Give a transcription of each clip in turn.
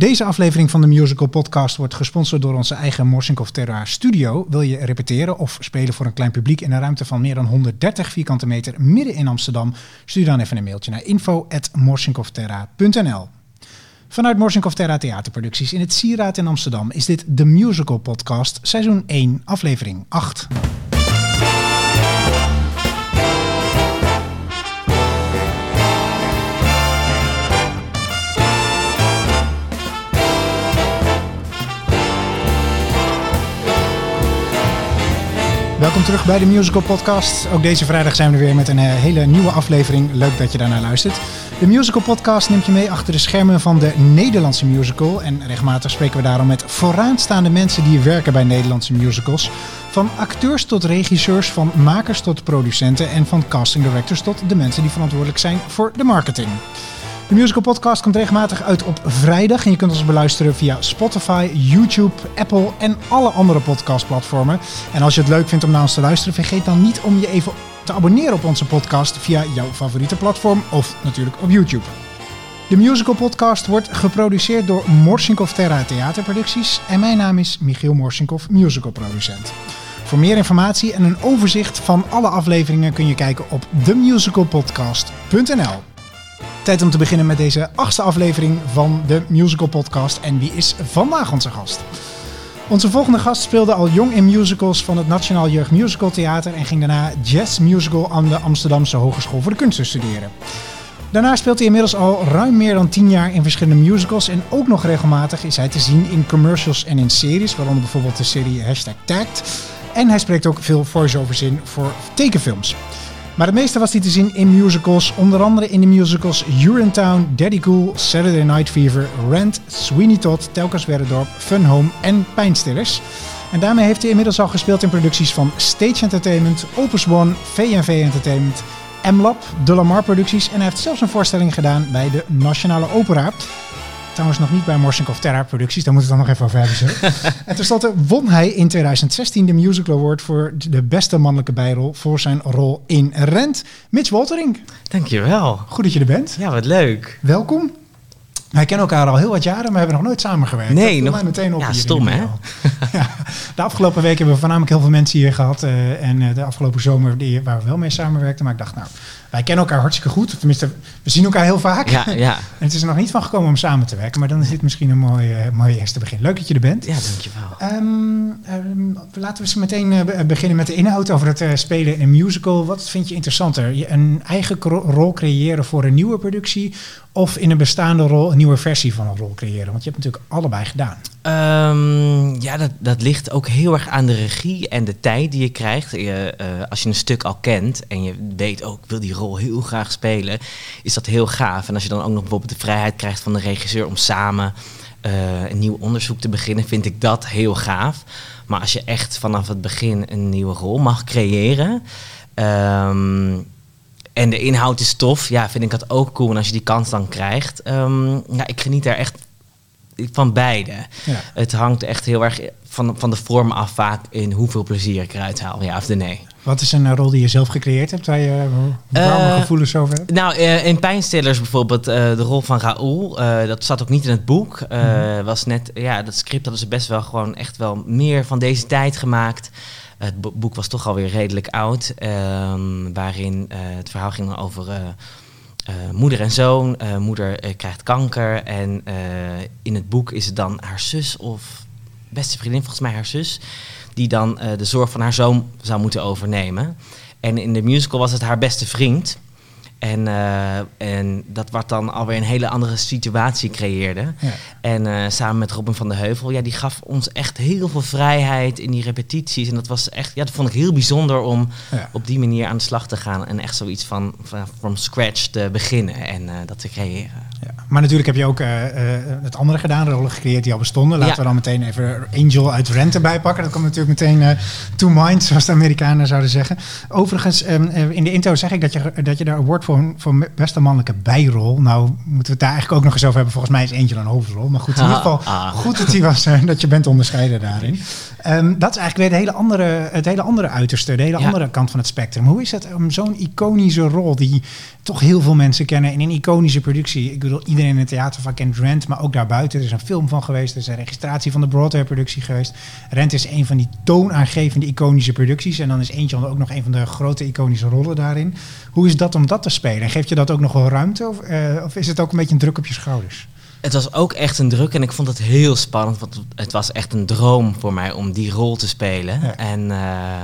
Deze aflevering van de Musical Podcast wordt gesponsord door onze eigen Morsinkov Terra Studio. Wil je repeteren of spelen voor een klein publiek in een ruimte van meer dan 130 vierkante meter midden in Amsterdam? Stuur dan even een mailtje naar info.morsinkovterra.nl Vanuit Morsinkov Terra Theaterproducties in het Sieraad in Amsterdam is dit de Musical Podcast, seizoen 1, aflevering 8. Welkom terug bij de Musical Podcast. Ook deze vrijdag zijn we weer met een eh, hele nieuwe aflevering. Leuk dat je daarnaar luistert. De Musical Podcast neemt je mee achter de schermen van de Nederlandse musical. En regelmatig spreken we daarom met vooraanstaande mensen die werken bij Nederlandse musicals. Van acteurs tot regisseurs, van makers tot producenten en van casting directors tot de mensen die verantwoordelijk zijn voor de marketing. De Musical Podcast komt regelmatig uit op vrijdag. En je kunt ons beluisteren via Spotify, YouTube, Apple en alle andere podcastplatformen. En als je het leuk vindt om naar ons te luisteren, vergeet dan niet om je even te abonneren op onze podcast via jouw favoriete platform of natuurlijk op YouTube. De Musical Podcast wordt geproduceerd door Morsinkov Terra Theaterproducties. En mijn naam is Michiel Morsinkov, musicalproducent. Voor meer informatie en een overzicht van alle afleveringen kun je kijken op themusicalpodcast.nl. Tijd om te beginnen met deze achtste aflevering van de Musical Podcast. En wie is vandaag onze gast? Onze volgende gast speelde al jong in musicals van het Nationaal Jeugd Musical Theater en ging daarna jazz musical aan de Amsterdamse Hogeschool voor de Kunsten studeren. Daarna speelt hij inmiddels al ruim meer dan 10 jaar in verschillende musicals en ook nog regelmatig is hij te zien in commercials en in series, waaronder bijvoorbeeld de serie Hashtag Tagged. En hij spreekt ook veel voice-overs in voor tekenfilms. Maar het meeste was hij te zien in musicals, onder andere in de musicals Urinetown, Daddy Cool, Saturday Night Fever, Rent, Sweeney Todd, Telkens Werredorp, Fun Home en Pijnstillers. En daarmee heeft hij inmiddels al gespeeld in producties van Stage Entertainment, Opus One, V&V Entertainment, M-Lab, De Lamar Producties en hij heeft zelfs een voorstelling gedaan bij de Nationale Opera. Trouwens nog niet bij Morsinkov Terra Producties, daar moeten we het dan nog even over hebben. Zo. en tenslotte won hij in 2016 de Musical Award voor de beste mannelijke bijrol voor zijn rol in Rent. Mitch Woltering. Dankjewel. Goed dat je er bent. Ja, wat leuk. Welkom. Wij kennen elkaar al heel wat jaren, maar we hebben nog nooit samengewerkt. Nee, dat nog mij meteen op ja, stom de hè? ja, de afgelopen weken hebben we voornamelijk heel veel mensen hier gehad. uh, en uh, de afgelopen zomer die, waar we wel mee samenwerkten. Maar ik dacht, nou, wij kennen elkaar hartstikke goed. Tenminste, we zien elkaar heel vaak. Ja, ja. en het is er nog niet van gekomen om samen te werken. Maar dan is dit misschien een mooi, uh, mooi eerste begin. Leuk dat je er bent. Ja, dankjewel. Um, um, laten we eens meteen beginnen met de inhoud over het spelen in een musical. Wat vind je interessanter? Je een eigen rol creëren voor een nieuwe productie of in een bestaande rol een nieuwe versie van een rol creëren? Want je hebt natuurlijk allebei gedaan. Um, ja, dat, dat ligt ook heel erg aan de regie en de tijd die je krijgt. Je, uh, als je een stuk al kent en je weet ook, ik wil die rol heel graag spelen, is dat heel gaaf. En als je dan ook nog bijvoorbeeld de vrijheid krijgt van de regisseur om samen uh, een nieuw onderzoek te beginnen, vind ik dat heel gaaf. Maar als je echt vanaf het begin een nieuwe rol mag creëren. Um, en de inhoud is tof, ja, vind ik dat ook cool. En als je die kans dan krijgt, um, ja, ik geniet er echt van beide. Ja. Het hangt echt heel erg van, van de vorm af vaak in hoeveel plezier ik eruit haal, ja of de nee. Wat is een rol die je zelf gecreëerd hebt, waar je warme uh, gevoelens over hebt? Nou, uh, in Pijnstillers bijvoorbeeld, uh, de rol van Raoul, dat zat ook niet in het boek. Mm. was net, ja, dat script hadden ze best wel gewoon echt wel meer van deze tijd gemaakt. Het boek was toch alweer redelijk oud, um, waarin het verhaal ging over moeder en zoon. moeder krijgt kanker en in het boek is het dan haar zus of beste vriendin, volgens mij haar zus, die dan de zorg van haar zoon zou moeten overnemen. En in de musical was het haar beste vriend. En, uh, en dat wat dan alweer een hele andere situatie creëerde. Ja. En uh, samen met Robin van der Heuvel, ja, die gaf ons echt heel veel vrijheid in die repetities. En dat was echt, ja, dat vond ik heel bijzonder om ja. op die manier aan de slag te gaan. En echt zoiets van, van from scratch te beginnen en uh, dat te creëren. Maar natuurlijk heb je ook het andere gedaan, rollen gecreëerd die al bestonden. Laten we dan meteen even Angel uit Rent erbij pakken. Dat komt natuurlijk meteen to mind, zoals de Amerikanen zouden zeggen. Overigens, um, in de intro zeg ik dat je, dat je daar award voor, voor beste mannelijke bijrol. Nou, moeten we het daar eigenlijk ook nog eens over hebben. Volgens mij is Angel een hoofdrol. Maar goed, in ieder geval ah. goed dat, hij was, uh, dat je bent onderscheiden daarin. Um, dat is eigenlijk weer het hele andere, het hele andere uiterste, de hele ja. andere kant van het spectrum. Hoe is het om zo'n iconische rol die toch heel veel mensen kennen in een iconische productie? Ik bedoel, iedereen iedereen in het theatervak kent Rent, maar ook daarbuiten. Er is een film van geweest, er is een registratie van de Broadway-productie geweest. Rent is een van die toonaangevende iconische producties. En dan is Angel ook nog een van de grote iconische rollen daarin. Hoe is dat om dat te spelen? En geeft je dat ook nog wel ruimte? Of, uh, of is het ook een beetje een druk op je schouders? Het was ook echt een druk en ik vond het heel spannend. Want het was echt een droom voor mij om die rol te spelen. Ja. En uh,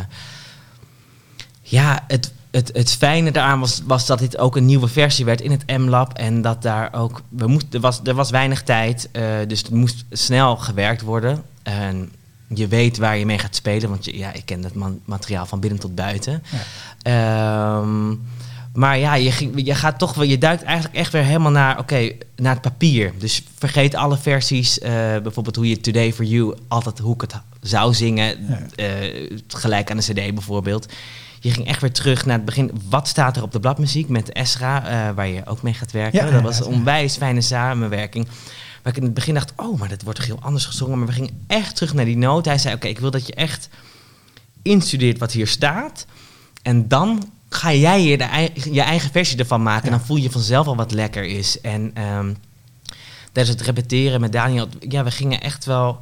ja, het, het, het fijne daaraan was, was dat dit ook een nieuwe versie werd in het M-lab. En dat daar ook. We moest, er, was, er was weinig tijd, uh, dus er moest snel gewerkt worden. En je weet waar je mee gaat spelen, want je, ja, ik ken het man, materiaal van binnen tot buiten. Ja. Um, maar ja, je, je gaat toch wel, je duikt eigenlijk echt weer helemaal naar, oké, naar het papier. Dus vergeet alle versies, uh, bijvoorbeeld hoe je Today for You altijd hoe ik het zou zingen, ja. uh, gelijk aan de CD bijvoorbeeld. Je ging echt weer terug naar het begin. Wat staat er op de bladmuziek met Esra, uh, waar je ook mee gaat werken? Ja, dat was een onwijs fijne samenwerking. Waar ik in het begin dacht, oh, maar dat wordt toch heel anders gezongen. Maar we gingen echt terug naar die noot. Hij zei, oké, ik wil dat je echt instudeert wat hier staat. En dan ga jij je, de, je eigen versie ervan maken. En dan voel je vanzelf al wat lekker is. En um, tijdens het repeteren met Daniel, ja, we gingen echt wel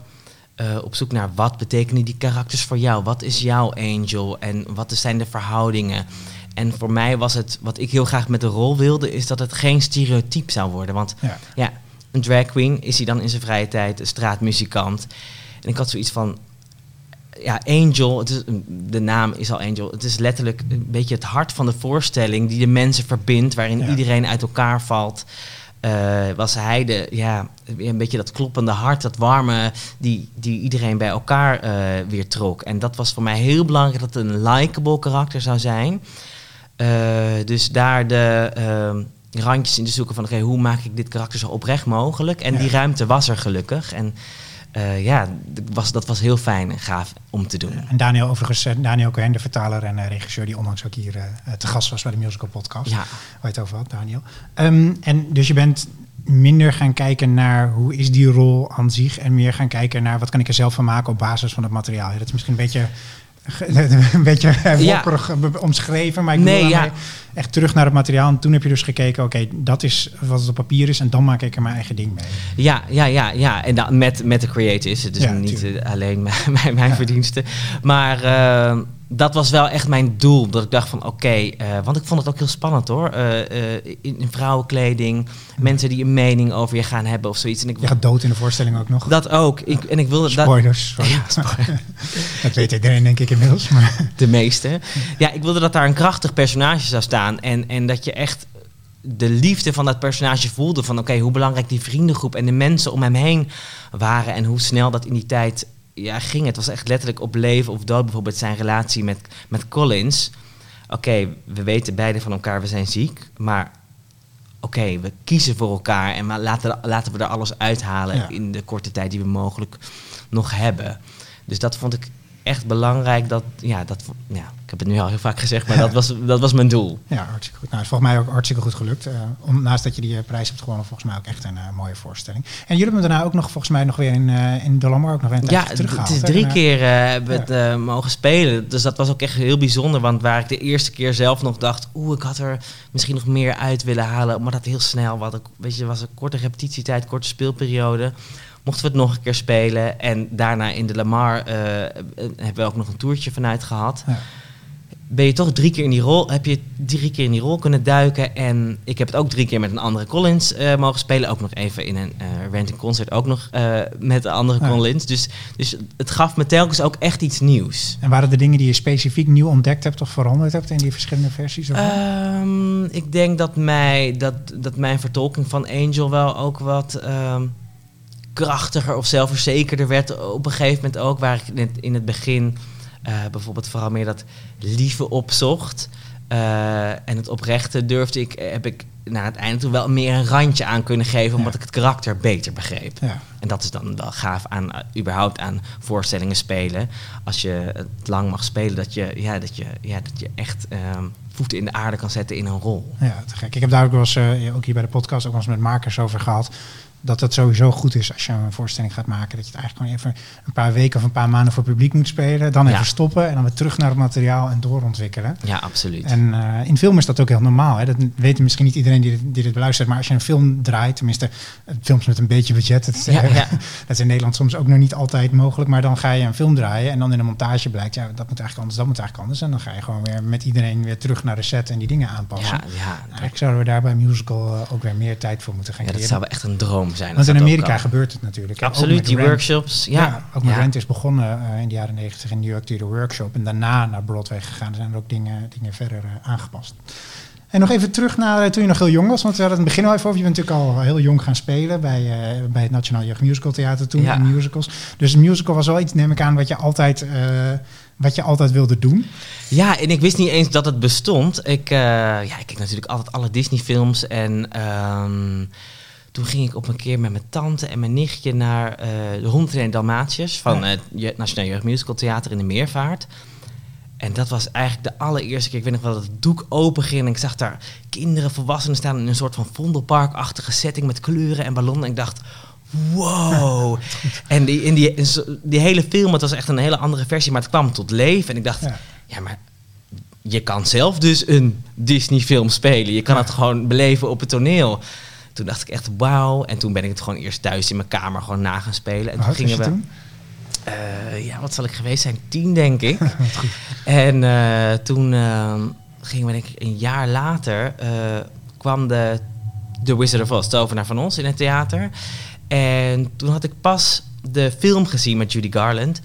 uh, op zoek naar wat betekenen die karakters voor jou? Wat is jouw angel? En wat zijn de verhoudingen? En voor mij was het, wat ik heel graag met de rol wilde, is dat het geen stereotype zou worden. Want ja, ja een drag queen is hij dan in zijn vrije tijd, een straatmuzikant. En ik had zoiets van, ja, Angel, het is, de naam is al Angel. Het is letterlijk een beetje het hart van de voorstelling die de mensen verbindt, waarin ja. iedereen uit elkaar valt. Uh, was hij de, ja, een beetje dat kloppende hart, dat warme, die, die iedereen bij elkaar uh, weer trok. En dat was voor mij heel belangrijk dat het een likable karakter zou zijn. Uh, dus daar de randjes in te zoeken van, oké, okay, hoe maak ik dit karakter zo oprecht mogelijk? En ja. die ruimte was er gelukkig. En uh, ja, was, dat was heel fijn en gaaf om te doen. En Daniel, overigens, Daniel Cohen, de vertaler en uh, regisseur, die onlangs ook hier uh, te gast was bij de Musical Podcast. Ja. Waar je het over had, Daniel. Um, en dus je bent minder gaan kijken naar hoe is die rol aan zich en meer gaan kijken naar wat kan ik er zelf van maken op basis van het materiaal. Dat is misschien een beetje een beetje wopperig ja. omschreven, maar ik nee, ja. echt terug naar het materiaal. En toen heb je dus gekeken, oké, okay, dat is wat het op papier is en dan maak ik er mijn eigen ding mee. Ja, ja, ja, ja. En dan met, met de creators, het is ja, niet uh, alleen mijn, mijn verdiensten. Maar uh, dat was wel echt mijn doel. Dat ik dacht van oké, okay, uh, want ik vond het ook heel spannend hoor. Uh, uh, in, in, vrouwenkleding, mensen die een mening over je gaan hebben of zoiets. En ik, je gaat dood in de voorstelling ook nog. Dat ook. Ik, en ik wilde Spoilers. Dat, ja, spoiler. dat weet iedereen denk ik inmiddels. Maar. De meeste. Ja, ik wilde dat daar een krachtig personage zou staan. En, en dat je echt de liefde van dat personage voelde. Van oké, okay, hoe belangrijk die vriendengroep en de mensen om hem heen waren. En hoe snel dat in die tijd ja, ging. Het was echt letterlijk op leven of dood. Bijvoorbeeld zijn relatie met, met Collins. Oké, okay, we weten beide van elkaar, we zijn ziek. Maar oké, okay, we kiezen voor elkaar. En laten, laten we er alles uithalen ja. in de korte tijd die we mogelijk nog hebben. Dus dat vond ik echt belangrijk. Dat, ja, dat, ja, ik heb het nu al heel vaak gezegd, maar dat, was, dat was mijn doel. Ja, hartstikke goed. Nou, het is volgens mij ook hartstikke goed gelukt. Uh, om, naast dat je die prijs hebt gewonnen, volgens mij ook echt een uh, mooie voorstelling. En jullie hebben daarna ook nog volgens mij nog weer in, uh, in Dolomar ook nog een ja, teruggehaald. het is drie keer hebben we ja. het mogen spelen. Dus dat was ook echt heel bijzonder. Want waar ik de eerste keer zelf nog dacht, oeh, ik had er misschien nog meer uit willen halen. Maar dat heel snel, wat ik, weet je, was een korte repetitietijd, korte speelperiode mochten we het nog een keer spelen. En daarna in de Lamar uh, hebben we ook nog een toertje vanuit gehad. Ja. Ben je toch drie keer in die rol, heb je drie keer in die rol kunnen duiken. En ik heb het ook drie keer met een andere Collins uh, mogen spelen. Ook nog even in een uh, ranting concert, ook nog uh, met de andere ja. Collins. Dus, dus het gaf me telkens ook echt iets nieuws. En waren de dingen die je specifiek nieuw ontdekt hebt of veranderd hebt in die verschillende versies? Um, ik denk dat, mij, dat, dat mijn vertolking van Angel wel ook wat... Um, krachtiger of zelfverzekerder werd op een gegeven moment ook. Waar ik net in het begin uh, bijvoorbeeld vooral meer dat lieve opzocht. Uh, en het oprechte durfde ik, heb ik naar het einde toe wel meer een randje aan kunnen geven, omdat ja. ik het karakter beter begreep. Ja. En dat is dan wel gaaf aan uh, überhaupt aan voorstellingen spelen. Als je het lang mag spelen, dat je, ja, dat je, ja, dat je echt um, voeten in de aarde kan zetten in een rol. Ja, te gek. Ik heb daar ook wel eens, uh, ook hier bij de podcast, ook wel eens met makers over gehad dat het sowieso goed is als je een voorstelling gaat maken. Dat je het eigenlijk gewoon even een paar weken of een paar maanden voor publiek moet spelen. Dan even Ja. stoppen en dan weer terug naar het materiaal en doorontwikkelen. Ja, absoluut. En eh, in film is dat ook heel normaal. Hè? Dat weet misschien niet iedereen die dit, die dit beluistert. Maar als je een film draait, tenminste eh, films met een beetje budget. Dat, Ja, eh, ja. dat is in Nederland soms ook nog niet altijd mogelijk. Maar dan ga je een film draaien en dan in de montage blijkt... ja, dat moet eigenlijk anders, dat moet eigenlijk anders. En dan ga je gewoon weer met iedereen weer terug naar de set en die dingen aanpassen. ja, ja, Eigenlijk zouden we daar bij musical ook weer meer tijd voor moeten gaan ja, dat zou echt een droom zijn. Want in Amerika gebeurt het natuurlijk. Absoluut, die workshops. Ja, Ja, ook met ja. Rent is begonnen eh, in de jaren negentig in New York Theater Workshop. En daarna naar Broadway gegaan. Er zijn er ook dingen, dingen verder eh, aangepast. En nog even terug naar eh, toen je nog heel jong was. Want we hadden het in het begin al even over. Je bent natuurlijk al heel jong gaan spelen bij, bij het Nationaal Jeugd Musical Theater toen. Ja. In musicals. Dus musical was wel iets, neem ik aan, wat je altijd, wat je altijd wilde doen. Ja, en ik wist niet eens dat het bestond. Ik, eh, ja, ik keek natuurlijk altijd alle Disney-films. En ehm, toen ging ik op een keer met mijn tante en mijn nichtje naar eh de 101 Dalmatiërs van Ja. het Nationaal Jeugd Musical Theater in de Meervaart. En dat was eigenlijk de allereerste keer. Ik weet nog wel dat het doek open ging. En ik zag daar kinderen, volwassenen staan in een soort van Vondelpark-achtige setting met kleuren en ballonnen. En ik dacht, wow. en die, in die, die hele film, het was echt een hele andere versie, maar het kwam tot leven. En ik dacht, Ja. ja, maar je kan zelf dus een Disney-film spelen. Je kan Ja. het gewoon beleven op het toneel. Toen dacht ik echt wauw. En toen ben ik het gewoon eerst thuis in mijn kamer gewoon na gaan spelen. En was je we. toen? eh, ja, wat zal ik geweest zijn? Tien, denk ik. En eh, toen eh, gingen we, denk ik, een jaar later. eh, kwam de The Wizard of Oz, tovenaar van ons, in het theater. En toen had ik pas de film gezien met Judy Garland.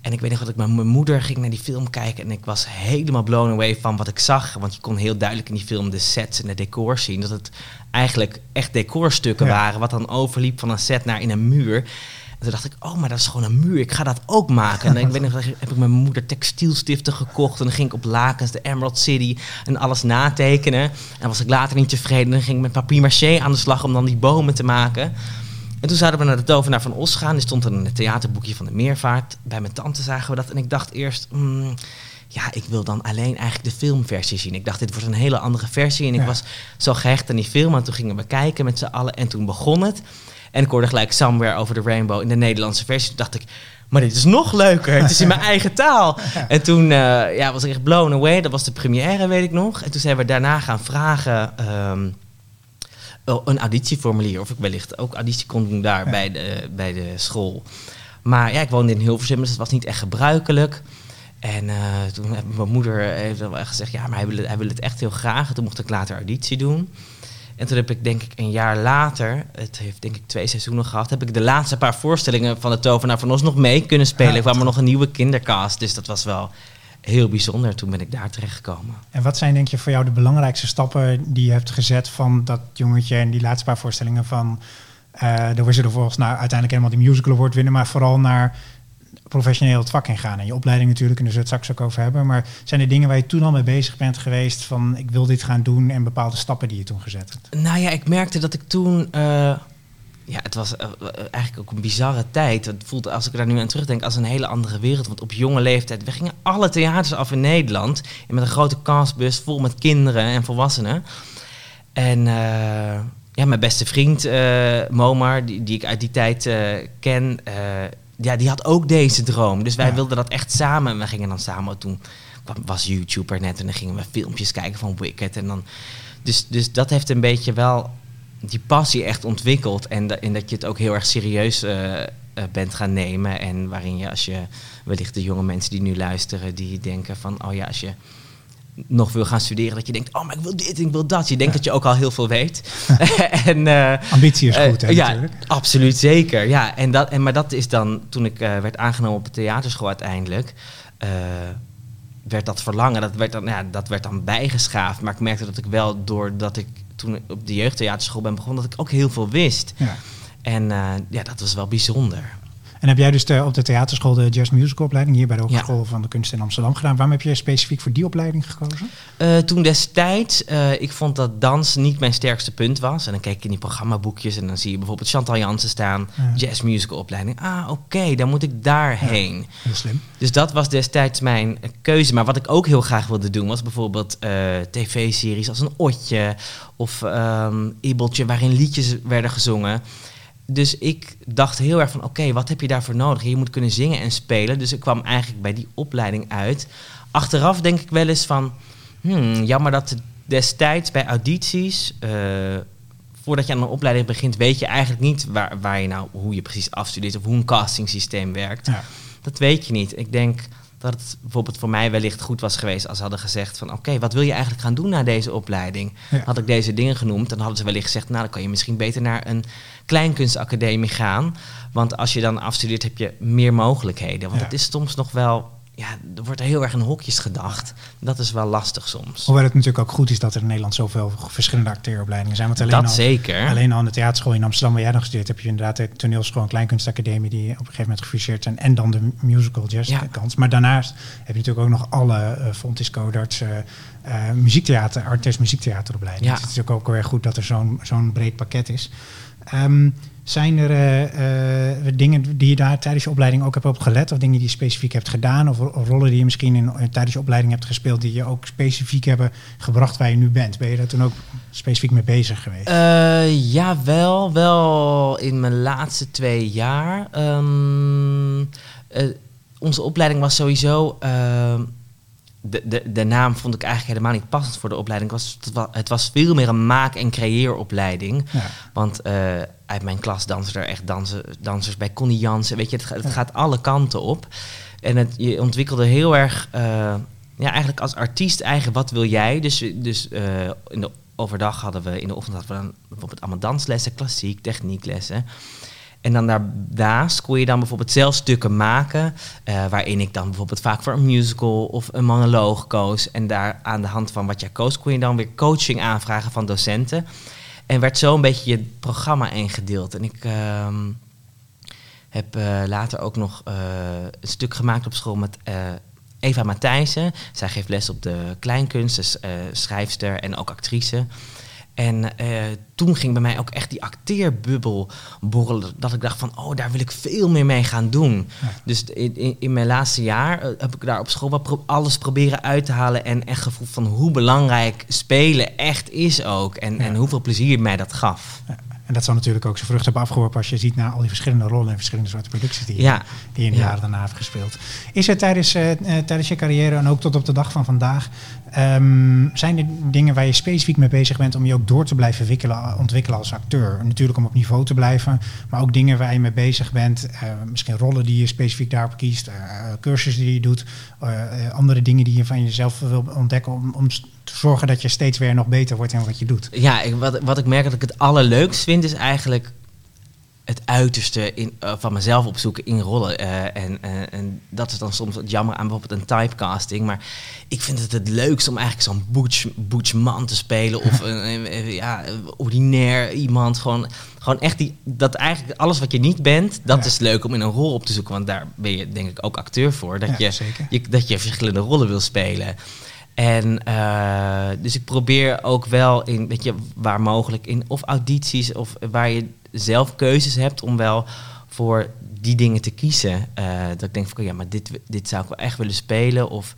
En ik weet nog dat ik met mijn moeder ging naar die film kijken. En ik was helemaal blown away van wat ik zag. Want je kon heel duidelijk in die film de sets en de decors zien. Dat het eigenlijk echt decorstukken Ja. waren. Wat dan overliep van een set naar in een muur. En toen dacht ik, oh, maar dat is gewoon een muur. Ik ga dat ook maken. En ik weet nog, heb ik mijn moeder textielstiften gekocht. En dan ging ik op lakens, de Emerald City en alles natekenen. En was ik later niet tevreden. Dan ging ik met papier-maché aan de slag om dan die bomen te maken. En toen zouden we naar de tovenaar van Os gaan. Die stond er in het theaterboekje van de Meervaart. Bij mijn tante zagen we dat. En ik dacht eerst, mm, ja, ik wil dan alleen eigenlijk de filmversie zien. Ik dacht, dit wordt een hele andere versie. En ik Ja. was zo gehecht aan die film. En toen gingen we kijken met z'n allen. En toen begon het. En ik hoorde gelijk Somewhere Over the Rainbow in de Nederlandse versie. Toen dacht ik, maar dit is nog leuker. Het is in mijn eigen taal. En toen eh, ja, was ik echt blown away. Dat was de première, weet ik nog. En toen zijn we daarna gaan vragen... ehm, oh, een auditieformulier. Of ik wellicht ook auditie kon doen daar Ja. bij, de, bij de school. Maar ja, ik woonde in Hilversum, dus dat was niet echt gebruikelijk. En eh, toen heeft mijn moeder heeft wel echt gezegd, ja, maar hij wil, het, hij wil het echt heel graag. En toen mocht ik later auditie doen. En toen heb ik denk ik een jaar later, het heeft denk ik twee seizoenen gehad, heb ik de laatste paar voorstellingen van de Tovenaar van ons nog mee kunnen spelen. Ja. Er kwam er nog een nieuwe kindercast, dus dat was wel heel bijzonder. Toen ben ik daar terechtgekomen. En wat zijn denk je voor jou de belangrijkste stappen die je hebt gezet van dat jongetje en die laatste paar voorstellingen van eh de Wizard of Oz naar uiteindelijk helemaal die musical award winnen, maar vooral naar professioneel het vak ingaan. En je opleiding natuurlijk, en daar het straks ook over hebben. Maar zijn er dingen waar je toen al mee bezig bent geweest van ik wil dit gaan doen en bepaalde stappen die je toen gezet hebt? Nou ja, ik merkte dat ik toen. eh, ja, het was eh, eigenlijk ook een bizarre tijd. Het voelt, als ik daar nu aan terugdenk, als een hele andere wereld. Want op jonge leeftijd, we gingen alle theaters af in Nederland. En met een grote castbus vol met kinderen en volwassenen. En eh, ja, mijn beste vriend Momar, die, die ik uit die tijd ken, ja, die had ook deze droom. Dus wij Ja. wilden dat echt samen. En we gingen dan samen, toen kwam, was YouTube er net en dan gingen we filmpjes kijken van Wicked. En dan, dus, dus dat heeft een beetje wel die passie echt ontwikkeld. En, da- en dat je het ook heel erg serieus eh, eh, bent gaan nemen. En waarin je, als je wellicht de jonge mensen die nu luisteren, die denken van, oh ja, als je nog wil gaan studeren, dat je denkt, oh, maar ik wil dit, ik wil dat. Je denkt dat je ook al heel veel weet. en, eh, Ambitie is goed, hè, eh, ja, natuurlijk. absoluut zeker. Ja, en dat, en, maar dat is dan, toen ik eh, werd aangenomen op de theaterschool uiteindelijk, eh, werd dat verlangen, dat werd, dan, ja, dat werd dan bijgeschaafd. Maar ik merkte dat ik wel, doordat ik toen op de jeugdtheaterschool ben begonnen, dat ik ook heel veel wist. Ja. En eh, ja, dat was wel bijzonder. En heb jij dus de, op de theaterschool de Jazz Musical opleiding hier bij de Ja. Hogeschool van de Kunst in Amsterdam gedaan? Waarom heb je specifiek voor die opleiding gekozen? Eh, toen destijds, eh, ik vond dat dans niet mijn sterkste punt was. En dan keek ik in die programmaboekjes en dan zie je bijvoorbeeld Chantal Jansen staan, Ja. jazz musical opleiding. Ah, oké, dan moet ik daarheen. Heel slim. Dus dat was destijds mijn keuze. Maar wat ik ook heel graag wilde doen was bijvoorbeeld eh, tv-series als een Otje of ehm Ibeltje waarin liedjes werden gezongen. Dus ik dacht heel erg van, oké, wat heb je daarvoor nodig? Je moet kunnen zingen en spelen. Dus ik kwam eigenlijk bij die opleiding uit. Achteraf denk ik wel eens van, hmm, jammer dat destijds bij audities, eh, voordat je aan een opleiding begint, weet je eigenlijk niet waar, waar je nou, hoe je precies afstudeert of hoe een castingsysteem werkt. Ja. Dat weet je niet. Ik denk dat het bijvoorbeeld voor mij wellicht goed was geweest als ze hadden gezegd van oké, wat wil je eigenlijk gaan doen na deze opleiding? Ja. Had ik deze dingen genoemd, dan hadden ze wellicht gezegd, nou dan kan je misschien beter naar een kleinkunstacademie gaan. Want als je dan afstudeert heb je meer mogelijkheden. Want Ja. het is soms nog wel, ja, er wordt heel erg in hokjes gedacht. Dat is wel lastig soms. Hoewel het natuurlijk ook goed is dat er in Nederland zoveel verschillende acteeropleidingen zijn. Want alleen Dat al, zeker. Alleen al aan de theaterschool in Amsterdam, waar jij nog gestudeerd hebt, heb je inderdaad de toneelschool en kleinkunstacademie die op een gegeven moment gefuseerd zijn. En dan de musical jazz Ja. kant. Maar daarnaast heb je natuurlijk ook nog alle uh, Fontis Codarts, eh, eh, muziektheater, artes muziektheateropleidingen. Ja. Dus het is ook, ook weer goed dat er zo'n zo'n breed pakket is. Ehm, zijn er eh, eh, dingen die je daar tijdens je opleiding ook hebt op gelet? Of dingen die je specifiek hebt gedaan? Of, rollen die je misschien in, eh, tijdens je opleiding hebt gespeeld... die je ook specifiek hebben gebracht waar je nu bent? Ben je daar toen ook specifiek mee bezig geweest? Eh, ja, wel. Wel in mijn laatste twee jaar. Ehm, eh, onze opleiding was sowieso... de, de, de naam vond ik eigenlijk helemaal niet passend voor de opleiding. Het was, het was, het was veel meer een maak- en creëeropleiding. ja. Want eh, uit mijn klas dansen er echt dansen, dansers bij Connie Jansen. Weet je, het, het gaat alle kanten op. En het, je ontwikkelde heel erg, eh, ja, eigenlijk als artiest eigen, wat wil jij? Dus, dus eh, in de overdag hadden we, in de ochtend hadden we dan bijvoorbeeld allemaal danslessen, klassiek, technieklessen. En dan daarnaast kon je dan bijvoorbeeld zelf stukken maken, eh, waarin ik dan bijvoorbeeld vaak voor een musical of een monoloog koos. En daar aan de hand van wat jij koos, kon je dan weer coaching aanvragen van docenten. En werd zo een beetje je programma ingedeeld. En ik ehm, heb eh, later ook nog eh, een stuk gemaakt op school met Eva Matthijssen. Zij geeft les op de kleinkunst, dus, schrijfster en ook actrice. En eh, toen ging bij mij ook echt die acteerbubbel borrelen. Dat ik dacht van, oh, daar wil ik veel meer mee gaan doen. Ja. Dus in, in, in mijn laatste jaar eh, heb ik daar op school pro- alles proberen uit te halen. En echt gevoeld van hoe belangrijk spelen echt is ook. En, Ja. en hoeveel plezier mij dat gaf. Ja. En dat zal natuurlijk ook zijn vrucht hebben afgeworpen als je ziet naar al die verschillende rollen en verschillende soorten producties die je, die je in de Ja. jaren daarna hebt gespeeld. Is er tijdens, eh, tijdens je carrière en ook tot op de dag van vandaag, ehm, zijn er dingen waar je specifiek mee bezig bent om je ook door te blijven wikkelen, ontwikkelen als acteur? Natuurlijk om op niveau te blijven, maar ook dingen waar je mee bezig bent, eh, misschien rollen die je specifiek daarop kiest, eh, cursussen die je doet, eh, andere dingen die je van jezelf wil ontdekken om, om te zorgen dat je steeds weer nog beter wordt in wat je doet. Ja, ik, wat, wat ik merk dat ik het allerleukst vind, is eigenlijk het uiterste in, eh, van mezelf opzoeken in rollen. Eh, en, eh, en dat is dan soms het jammer aan bijvoorbeeld een typecasting. Maar ik vind het het leukst om eigenlijk zo'n butch, butch man te spelen. Of een, ja, ordinair iemand. Gewoon, gewoon echt die, dat eigenlijk alles wat je niet bent, dat Ja. is leuk om in een rol op te zoeken. Want daar ben je denk ik ook acteur voor. Dat, Ja, je, zeker. je, dat je verschillende rollen wil spelen. En dus ik probeer ook wel in, weet je, waar mogelijk in of audities of waar je zelf keuzes hebt om wel voor die dingen te kiezen. Eh, dat ik denk van ja, maar dit, dit zou ik wel echt willen spelen. Of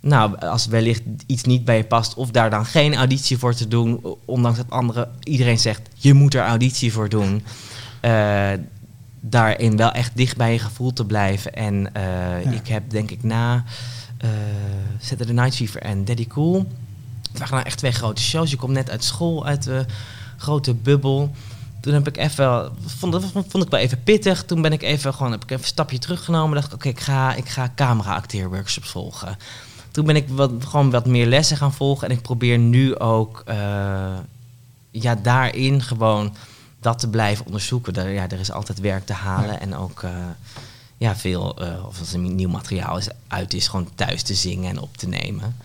nou, als wellicht iets niet bij je past, of daar dan geen auditie voor te doen, ondanks dat andere iedereen zegt je moet er auditie voor doen. Eh, daarin wel echt dicht bij je gevoel te blijven. En eh, Ja. ik heb denk ik na eh Saturday Night Fever en Daddy Cool. Het waren nou echt twee grote shows. Je komt net uit school, uit de grote bubbel. Toen heb ik even, vond, dat vond ik wel even pittig. Toen ben ik even gewoon, heb ik even een stapje teruggenomen. Dacht ik, oké, ik ga, ik ga camera-acteerworkshops volgen. Toen ben ik wat, gewoon wat meer lessen gaan volgen. En ik probeer nu ook eh, ja, daarin gewoon dat te blijven onderzoeken. Daar, ja, er is altijd werk te halen. Ja. En ook eh, ja, veel, eh, of als er nieuw materiaal is, uit is, gewoon thuis te zingen en op te nemen.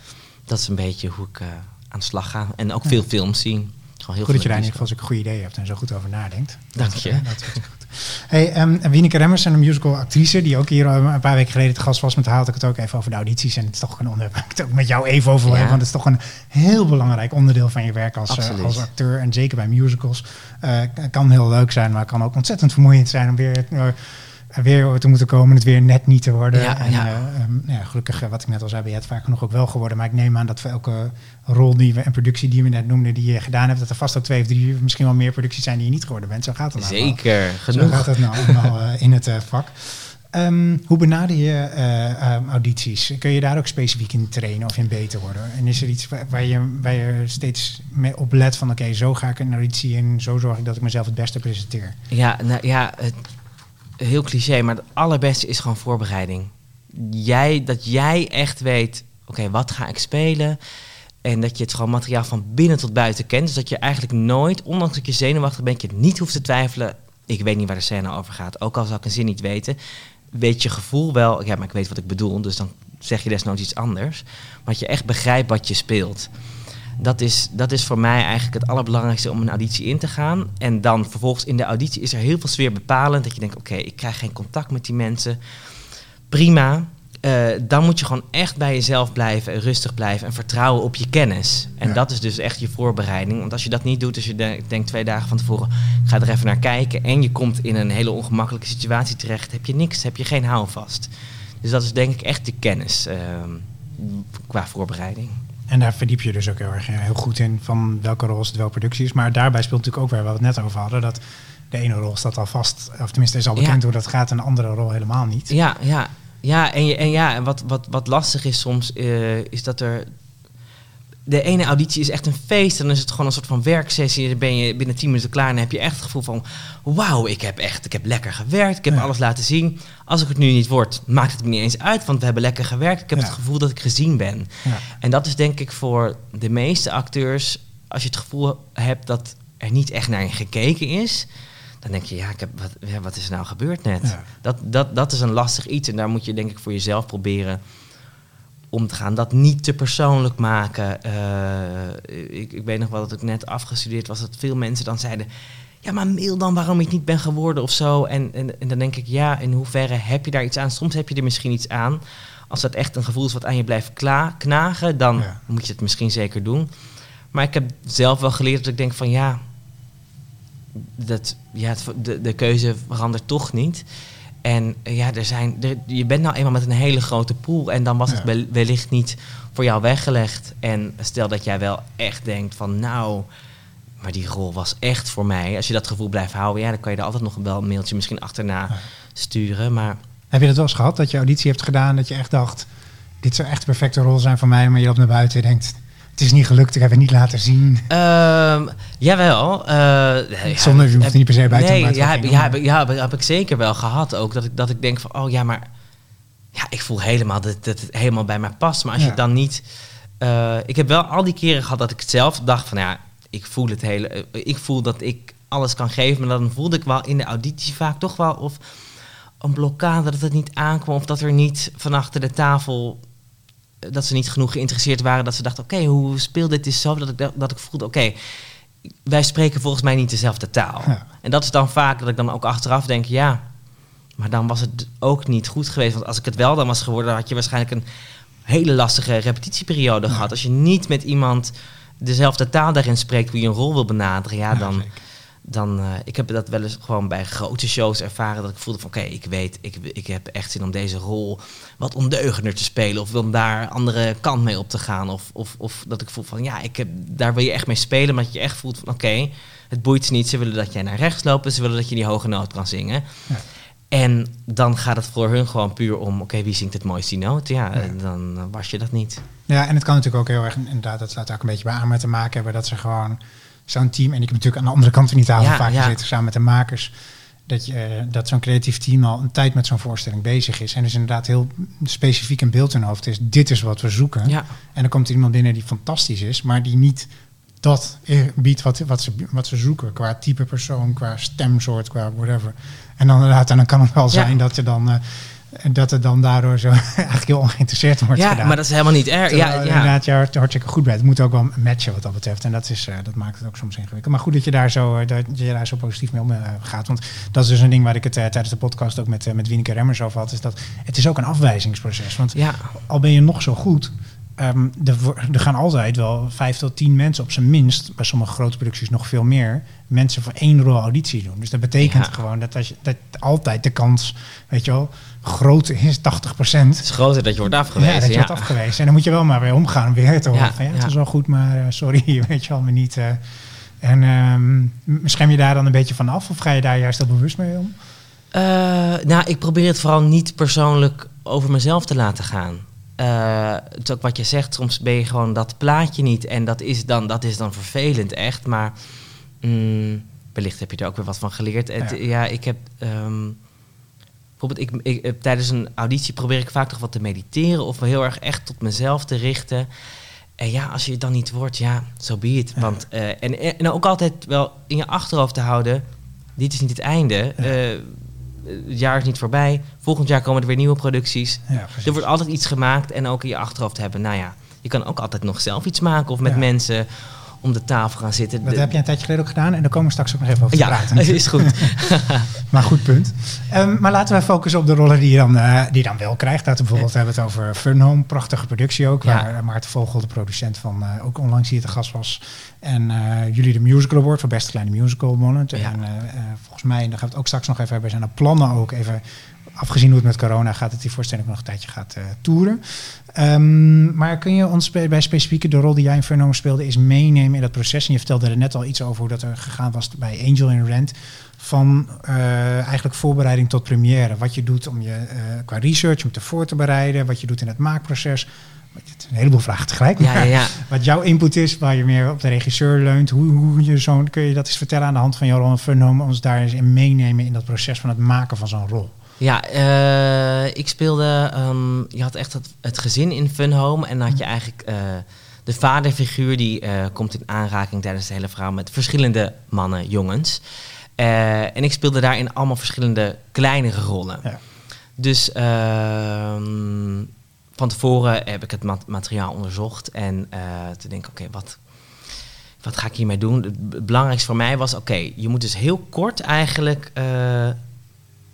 Dat is een beetje hoe ik aan de slag ga. En ook Ja. veel films zien. Gewoon heel Goed dat je daar in ieder geval zulke goede ideeën hebt en zo goed over nadenkt. Dank je. Dat is goed. Hey, um, Wieneke Remmers, een musical actrice, die ook hier eh, een paar weken geleden te gast was. Met haar had ik het ook even over de audities. En het is toch een onderwerp waar ik het ook met jou even over wil Ja. Want het is toch een heel belangrijk onderdeel van je werk als, eh, als acteur. En zeker bij musicals. Eh, kan heel leuk zijn, maar kan ook ontzettend vermoeiend zijn om weer... weer te moeten komen, het weer net niet te worden. Ja, en, ja. eh, ehm, ja, gelukkig, eh, wat ik net al zei, ben je het vaak genoeg ook wel geworden. Maar ik neem aan dat voor elke rol die we en productie die we net noemden, die je gedaan hebt, dat er vast ook twee of drie, misschien wel meer producties zijn die je niet geworden bent. Zo gaat het nou. Zeker, Zo genoeg. gaat het nou allemaal eh, in het vak. Ehm, hoe benader je eh, ehm, audities? Kun je daar ook specifiek in trainen of in beter worden? En is er iets waar, waar je, waar je steeds mee op let van... oké, zo ga ik een auditie in, zo zorg ik dat ik mezelf het beste presenteer? Ja, nou, ja het, heel cliché, maar het allerbeste is gewoon voorbereiding. Jij, dat jij echt weet, oké, wat ga ik spelen? En dat je het gewoon materiaal van binnen tot buiten kent. Dus dat je eigenlijk nooit, ondanks dat je zenuwachtig bent, je niet hoeft te twijfelen. Ik weet niet waar de scène over gaat. Ook al zou ik een zin niet weten, weet je gevoel wel. Ja, maar ik weet wat ik bedoel. Dus dan zeg je desnoods iets anders. Maar dat je echt begrijpt wat je speelt. Dat is, dat is voor mij eigenlijk het allerbelangrijkste om een auditie in te gaan. En dan vervolgens in de auditie is er heel veel sfeer bepalend. Dat je denkt, oké, ik krijg geen contact met die mensen. Prima. Eh, dan moet je gewoon echt bij jezelf blijven, en rustig blijven en vertrouwen op je kennis. En Ja. dat is dus echt je voorbereiding. Want als je dat niet doet, als je de- denkt twee dagen van tevoren, ga er even naar kijken. En je komt in een hele ongemakkelijke situatie terecht, heb je niks, heb je geen houvast. Dus dat is denk ik echt de kennis ehm, qua voorbereiding. En daar verdiep je dus ook heel erg heel goed in van welke rol het welke productie is. Maar daarbij speelt natuurlijk ook weer waar we het net over hadden. Dat de ene rol staat al vast, of tenminste is al bekend Ja. hoe dat gaat. En de andere rol helemaal niet. Ja, ja. Ja, en, je- en ja, en wat, wat, wat lastig is soms, eh, is dat er... De ene auditie is echt een feest. Dan is het gewoon een soort van werksessie. Dan ben je binnen 10 minuten klaar. En dan heb je echt het gevoel van... Wauw, ik heb echt ik heb lekker gewerkt. Ik heb Ja. alles laten zien. Als ik het nu niet word, maakt het me niet eens uit. Want we hebben lekker gewerkt. Ik heb Ja. het gevoel dat ik gezien ben. Ja. En dat is denk ik voor de meeste acteurs... Als je het gevoel hebt dat er niet echt naar je gekeken is... Dan denk je, ja, ik heb, wat, wat is er nou gebeurd net? Dat, dat, dat is een lastig iets. En daar moet je denk ik voor jezelf proberen om te gaan. Dat niet te persoonlijk maken. Eh, ik, ik weet nog wel dat ik net afgestudeerd was. Dat veel mensen dan zeiden... Ja, maar mail dan waarom ik niet ben geworden of zo. En, en, en dan denk ik, ja, in hoeverre heb je daar iets aan? Soms heb je er misschien iets aan. Als dat echt een gevoel is wat aan je blijft kla- knagen... dan Ja. moet je het misschien zeker doen. Maar ik heb zelf wel geleerd dat ik denk van... ja, dat, ja, het- de, de keuze verandert toch niet. En ja, er zijn, er, je bent nou eenmaal met een hele grote pool en dan was het Ja. wellicht niet voor jou weggelegd. En stel dat jij wel echt denkt van nou, maar die rol was echt voor mij. Als je dat gevoel blijft houden, ja, dan kan je er altijd nog wel een mailtje misschien achterna Ja. sturen. Maar Heb je dat wel eens gehad, dat je auditie hebt gedaan, dat je echt dacht, dit zou echt de perfecte rol zijn voor mij, maar je loopt naar buiten en denkt, het is niet gelukt, ik heb het niet laten zien. Ehm, jawel. eh, ja, Zonder, je hoeft heb- niet per se buiten Nee, ja, te heb, ja, maar- heb, ja, heb, ik zeker wel gehad ook. Dat ik, dat ik denk van, oh ja, maar ja, ik voel helemaal dat, dat het helemaal bij mij past. Maar als Ja. je dan niet... eh, ik heb wel al die keren gehad dat ik het zelf dacht van, ja, ik voel het hele... eh, ik voel dat ik alles kan geven. Maar dan voelde ik wel in de auditie vaak toch wel of een blokkade dat het niet aankwam. Of dat er niet van achter de tafel dat ze niet genoeg geïnteresseerd waren. Dat ze dachten, oké, hoe speelt dit is zo? Dat ik, dat ik voelde, oké, wij spreken volgens mij niet dezelfde taal. Ja. En dat is dan vaak dat ik dan ook achteraf denk, ja, maar dan was het ook niet goed geweest. Want als ik het wel dan was geworden, dan had je waarschijnlijk een hele lastige repetitieperiode Ja. gehad. Als je niet met iemand dezelfde taal daarin spreekt hoe je een rol wil benaderen, ja, Ja, dan, zeker. Dan eh, ik heb dat wel eens gewoon bij grote shows ervaren dat ik voelde van oké, ik weet, ik, ik heb echt zin om deze rol wat ondeugender te spelen of om daar andere kant mee op te gaan of, of, of dat ik voel van ja, ik heb, daar wil je echt mee spelen, maar dat je echt voelt van oké, het boeit ze niet, ze willen dat jij naar rechts loopt, ze willen dat je die hoge noot kan zingen. Ja. En dan gaat het voor hun gewoon puur om, oké, wie zingt het mooiste die noot? Ja, Ja. eh, dan eh, was je dat niet. Ja, en het kan natuurlijk ook heel erg, inderdaad, dat staat ook een beetje bij Amer te maken hebben, dat ze gewoon zo'n team, en ik heb natuurlijk aan de andere kant van die tafel Ja, vaak ja. gezeten, samen met de makers, dat, je, eh, dat zo'n creatief team al een tijd met zo'n voorstelling bezig is. En dus inderdaad heel specifiek een beeld in hoofd is, dit is wat we zoeken. Ja, En dan komt er iemand binnen die fantastisch is, maar die niet dat biedt wat, wat, ze, wat ze zoeken. Qua type persoon, qua stemsoort, qua whatever. En dan inderdaad, en dan kan het wel zijn dat je dan... eh, dat het dan daardoor zo eigenlijk heel ongeïnteresseerd wordt ja gedaan. maar dat is helemaal niet erg. Terwijl Ja, ja. inderdaad, je hart, hartstikke goed bent. Het moet ook wel matchen wat dat betreft. En dat, is, eh, dat maakt het ook soms ingewikkeld. Maar goed dat je daar zo, eh, dat je daar zo positief mee omgaat. Want dat is dus een ding waar ik het eh, tijdens de podcast ook met, eh, met Wieneke Remmers over had. Is dat het is ook een afwijzingsproces. Want ja. al ben je nog zo goed, ehm, er, er gaan altijd wel vijf tot tien mensen op zijn minst, bij sommige grote producties nog veel meer, mensen voor één rol auditie doen. Dus dat betekent Ja. gewoon dat, als je, dat altijd de kans, weet je wel, groot is 80% Het is groter dat je wordt ja, afgewezen. dat je Ja, wordt afgewezen. En dan moet je wel maar weer omgaan weer te horen Ja, van ja, het ja. is wel goed, maar eh, sorry, weet je wel, maar niet. eh. en ehm, m- scherm je daar dan een beetje van af of ga je daar juist heel bewust mee om? Eh, nou, ik probeer het vooral niet persoonlijk over mezelf te laten gaan. Het is ook wat je zegt, soms ben je gewoon dat plaatje niet. En dat is dan, dat is dan vervelend, echt. Maar mm, wellicht heb je er ook weer wat van geleerd. Het, Ja. ja. ik heb... ehm, bijvoorbeeld, ik, ik, eh, tijdens een auditie probeer ik vaak toch wat te mediteren... of me heel erg echt tot mezelf te richten. En ja, als je het dan niet wordt, ja, zo be it. Ja. Want, eh, en, en ook altijd wel in je achterhoofd te houden... dit is niet het einde. Eh, het jaar is niet voorbij. Volgend jaar komen er weer nieuwe producties. Ja. Er wordt altijd iets gemaakt en ook in je achterhoofd hebben. Nou ja, je kan ook altijd nog zelf iets maken of met Ja. mensen om de tafel gaan zitten. Dat De- heb je een tijdje geleden ook gedaan en daar komen we straks ook nog even over te ja, praten. het is goed. Maar goed punt. Ehm, maar laten we focussen op de rollen die je dan, eh, die dan wel krijgt. Laten we bijvoorbeeld hebben het over Fun Home, prachtige productie ook. Ja. Waar Maarten Vogel, de producent van, eh, ook onlangs hier te gast was. En eh, jullie de Musical Award voor Beste Kleine Musical. Ja. En volgens mij, en daar gaan we het ook straks nog even hebben, zijn er plannen ook even... Afgezien hoe het met corona gaat, dat die voorstelling nog een tijdje gaat eh toeren. Ehm, maar kun je ons bij, bij specifieke de rol die jij in Fun Home speelde, is meenemen in dat proces? En je vertelde er net al iets over hoe dat er gegaan was bij Angel in Rent van eh, eigenlijk voorbereiding tot première. Wat je doet om je eh, qua research, om te voor te bereiden, wat je doet in het maakproces. Het is een heleboel vragen tegelijk. Ja, ja, ja. Wat jouw input is, waar je meer op de regisseur leunt. Hoe, hoe je zo'n, kun je dat eens vertellen aan de hand van jouw rol en Home, ons daar eens in meenemen in dat proces van het maken van zo'n rol. Ja, eh, ik speelde. ehm, je had echt het, het gezin in Fun Home. En dan had je eigenlijk eh, de vaderfiguur die eh, komt in aanraking tijdens het hele verhaal met verschillende mannen, jongens. En ik speelde daarin allemaal verschillende kleinere rollen. Ja. Dus ehm, van tevoren heb ik het mat- materiaal onderzocht en eh te denken, oké, wat, wat ga ik hiermee doen? Het belangrijkste voor mij was, oké, je moet dus heel kort eigenlijk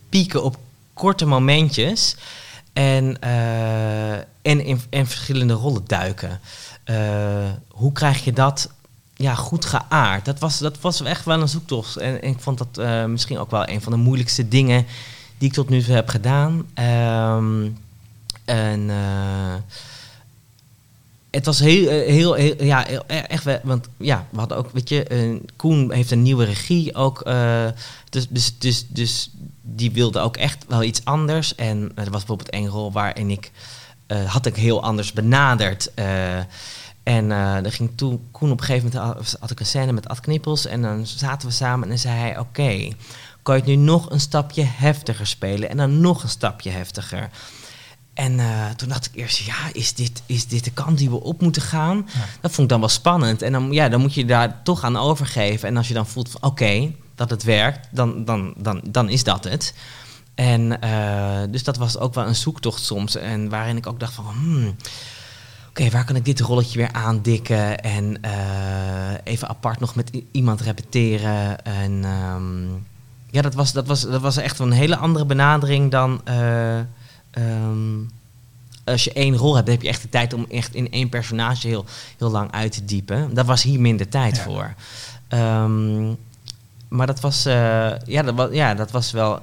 pieken op korte momentjes en, eh, en in, verschillende rollen duiken. Eh, hoe krijg je dat ja, goed geaard? Dat was, dat was echt wel een zoektocht. En, ik vond dat eh, misschien ook wel een van de moeilijkste dingen die ik tot nu toe heb gedaan. Ehm, en het was heel, eh, heel, ja, heel- echt, want ja, we hadden ook, weet je, eh, Koen heeft een nieuwe regie ook, eh, dus, dus, dus, dus die wilde ook echt wel iets anders. En er was bijvoorbeeld één rol waarin ik, eh, had ik heel anders benaderd. en er ging toen, Koen op een gegeven moment, had- ik een scène met Ad Knippels en dan zaten we samen en dan zei hij, oké, kan je het nu nog een stapje heftiger spelen en dan nog een stapje heftiger. En eh, toen dacht ik eerst, ja, is dit, is dit de kant die we op moeten gaan? Ja. Dat vond ik dan wel spannend. En dan, ja, dan moet je daar toch aan overgeven. En als je dan voelt van, oké, dat het werkt, dan, dan, dan, dan is dat het. En eh, dus dat was ook wel een zoektocht soms. En waarin ik ook dacht van, hmm, oké, waar kan ik dit rolletje weer aandikken? En eh, even apart nog met iemand repeteren. En ehm, ja, dat was, dat, was, dat was echt wel een hele andere benadering dan... ehm, als je één rol hebt, dan heb je echt de tijd om echt in één personage heel, heel lang uit te diepen. Daar was hier minder tijd Ja. voor. Ehm, maar dat was, eh, ja, dat was, ja, dat was wel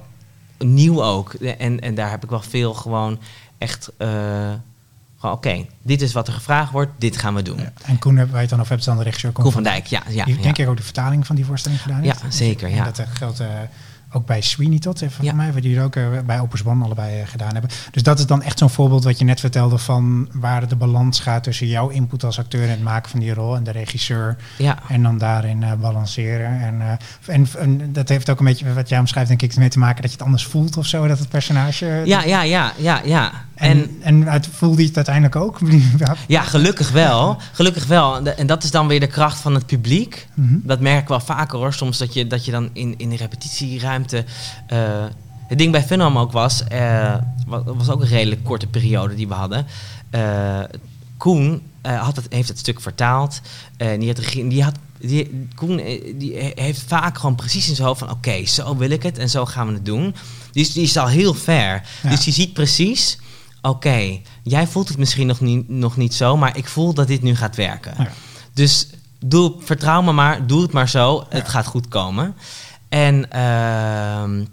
nieuw ook. En, en daar heb ik wel veel gewoon echt... eh, gewoon, oké, dit is wat er gevraagd wordt, dit gaan we doen. Ja. En Koen, waar je het dan over hebt, is dan de regisseur Koen van Dijk, ja. ja, die ja. denk ik ook de vertaling van die voorstelling gedaan Ja, heeft. zeker, En ja. dat eh, geldt eh, ook bij Sweeney tot, even Ja. voor mij, wat jullie ook eh, bij Opus One allebei eh, gedaan hebben. Dus dat is dan echt zo'n voorbeeld wat je net vertelde van waar de balans gaat tussen jouw input als acteur en het maken van die rol en de regisseur. ja. En dan daarin eh, balanceren. En, eh, en, en dat heeft ook een beetje wat jij omschrijft, denk ik, mee te maken dat je het anders voelt of zo. Dat het personage. Ja, ja, ja, ja, ja. En, En, voelde je het uiteindelijk ook? ja, gelukkig wel. Gelukkig wel. En dat is dan weer de kracht van het publiek. Mhm. Dat merk ik wel vaker hoor. Soms dat je, dat je dan in, in de repetitieruimte. eh, het ding bij Venom ook was. eh was, was ook een redelijk korte periode die we hadden. Eh, Koen had het, heeft het stuk vertaald. En die had, die had die, Koen die he- heeft vaak gewoon precies in zijn hoofd van... oké, zo wil ik het en zo gaan we het doen. Dus die is al heel ver. Ja. Dus je ziet precies oké, jij voelt het misschien nog niet, nog niet zo, maar ik voel dat dit nu gaat werken. Ja. Dus doe, vertrouw me maar, doe het maar zo, het gaat goed komen. En ehm,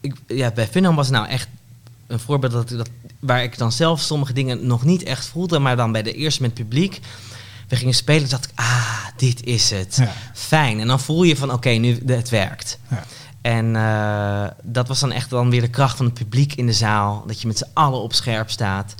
ik, ja, bij Finham was het nou echt een voorbeeld dat, dat, waar ik dan zelf sommige dingen nog niet echt voelde, maar dan bij de eerste met publiek. We gingen spelen, dacht ik, ah, dit is het. Ja. Fijn. En dan voel je van, oké, nu het werkt. Ja. En eh, dat was dan echt dan weer de kracht van het publiek in de zaal. Dat je met z'n allen op scherp staat.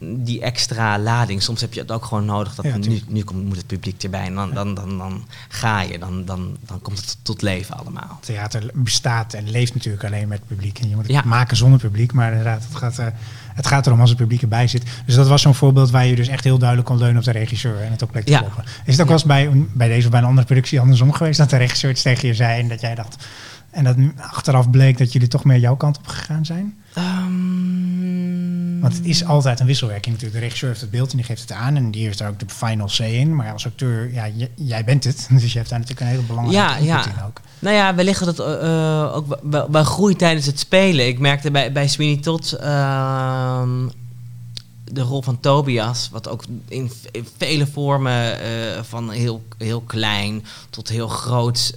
Die extra lading. Soms heb je het ook gewoon nodig. Dat Ja, nu, nu komt, moet het publiek erbij. En dan, dan, dan, dan ga je. Dan, dan, dan komt het tot leven allemaal. Theater bestaat en leeft natuurlijk alleen met publiek. En je moet het Ja. maken zonder publiek. Maar inderdaad, het gaat, eh, het gaat erom als het publiek erbij zit. Dus dat was zo'n voorbeeld waar je dus echt heel duidelijk kon leunen op de regisseur en het op plek te Ja. volgen. Is het ook wel eens bij, bij deze of bij een andere productie andersom geweest dat de regisseur iets tegen je zei en dat jij dacht. En dat achteraf bleek dat jullie toch meer jouw kant op gegaan zijn? Ehm, Want het is altijd een wisselwerking natuurlijk. De regisseur heeft het beeld en die geeft het aan. En die heeft daar ook de final say in. Maar als acteur, ja, jij bent het. Dus je hebt daar natuurlijk een hele belangrijke Ja, input ja. in ook. Nou ja, wellicht dat het eh, eh, ook wel groeit tijdens het spelen. Ik merkte bij, bij Sweeney Todd ehm, de rol van Tobias, wat ook in, vele vormen eh, van heel, heel klein tot heel groot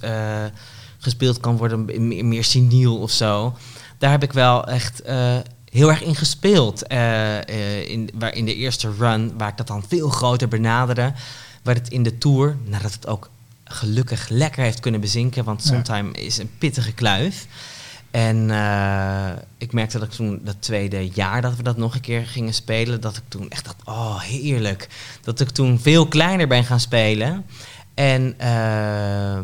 gespeeld kan worden, meer, meer seniel of zo. Daar heb ik wel echt eh, heel erg in gespeeld. eh, eh, in, waar, in de eerste run, waar ik dat dan veel groter benaderde. Waar het in de tour, nadat het ook gelukkig lekker heeft kunnen bezinken, want Ja. Sondheim is een pittige kluif. En ik merkte dat ik toen dat tweede jaar dat we dat nog een keer gingen spelen, dat ik toen echt dacht, oh heerlijk. Dat ik toen veel kleiner ben gaan spelen. En eh,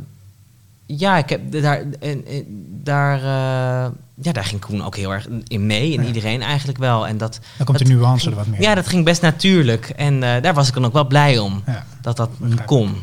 ja, ik heb daar, en, en daar, eh, ja, daar ging Koen ook heel erg in mee. En Ja. iedereen eigenlijk wel. En dat, Dan komt de nuance er wat meer. ja, dat ging best natuurlijk. En eh, daar was ik dan ook wel blij om. Ja. Dat dat Begrijp kon.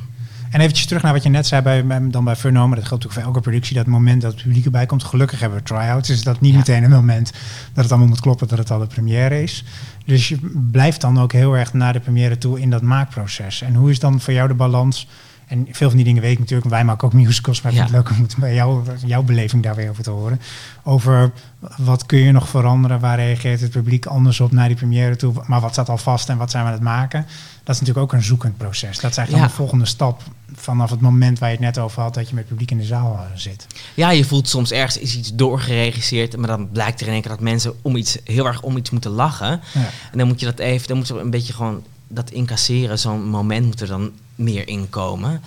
En eventjes terug naar wat je net zei bij, bij- dan bij Furno, maar dat geldt ook voor elke productie, dat moment dat het publiek erbij komt. Gelukkig hebben we try-outs, is dat niet Ja. meteen een moment dat het allemaal moet kloppen dat het al de première is. Dus je blijft dan ook heel erg naar de première toe in dat maakproces. En hoe is dan voor jou de balans? En veel van die dingen weet ik natuurlijk, wij maken ook musicals, maar ik vind het leuk om bij jou, jouw beleving daar weer over te horen. Over wat kun je nog veranderen, waar reageert het publiek anders op naar die première toe, maar wat staat al vast en wat zijn we aan het maken? Dat is natuurlijk ook een zoekend proces. Dat is eigenlijk Ja. de volgende stap vanaf het moment waar je het net over had, dat je met het publiek in de zaal eh, zit. Ja, je voelt soms ergens is iets doorgeregisseerd, maar dan blijkt er in één keer dat mensen om iets, heel erg om iets moeten lachen. Ja. En dan moet je dat even, dan moet je een beetje gewoon dat incasseren. Zo'n moment moet er dan meer inkomen.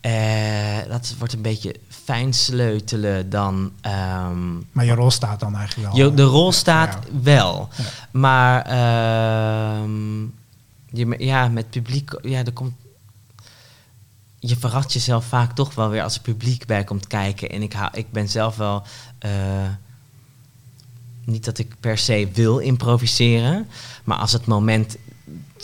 Eh, dat wordt een beetje fijn sleutelen dan. ehm, Maar je rol staat dan eigenlijk wel. je, de rol staat ja. wel. Ja. Maar ehm, je, ja, met publiek, ja, er komt. Je verrast jezelf vaak toch wel weer als er publiek bij komt kijken. En ik, ik ben zelf wel. eh, niet dat ik per se wil improviseren. Maar als het moment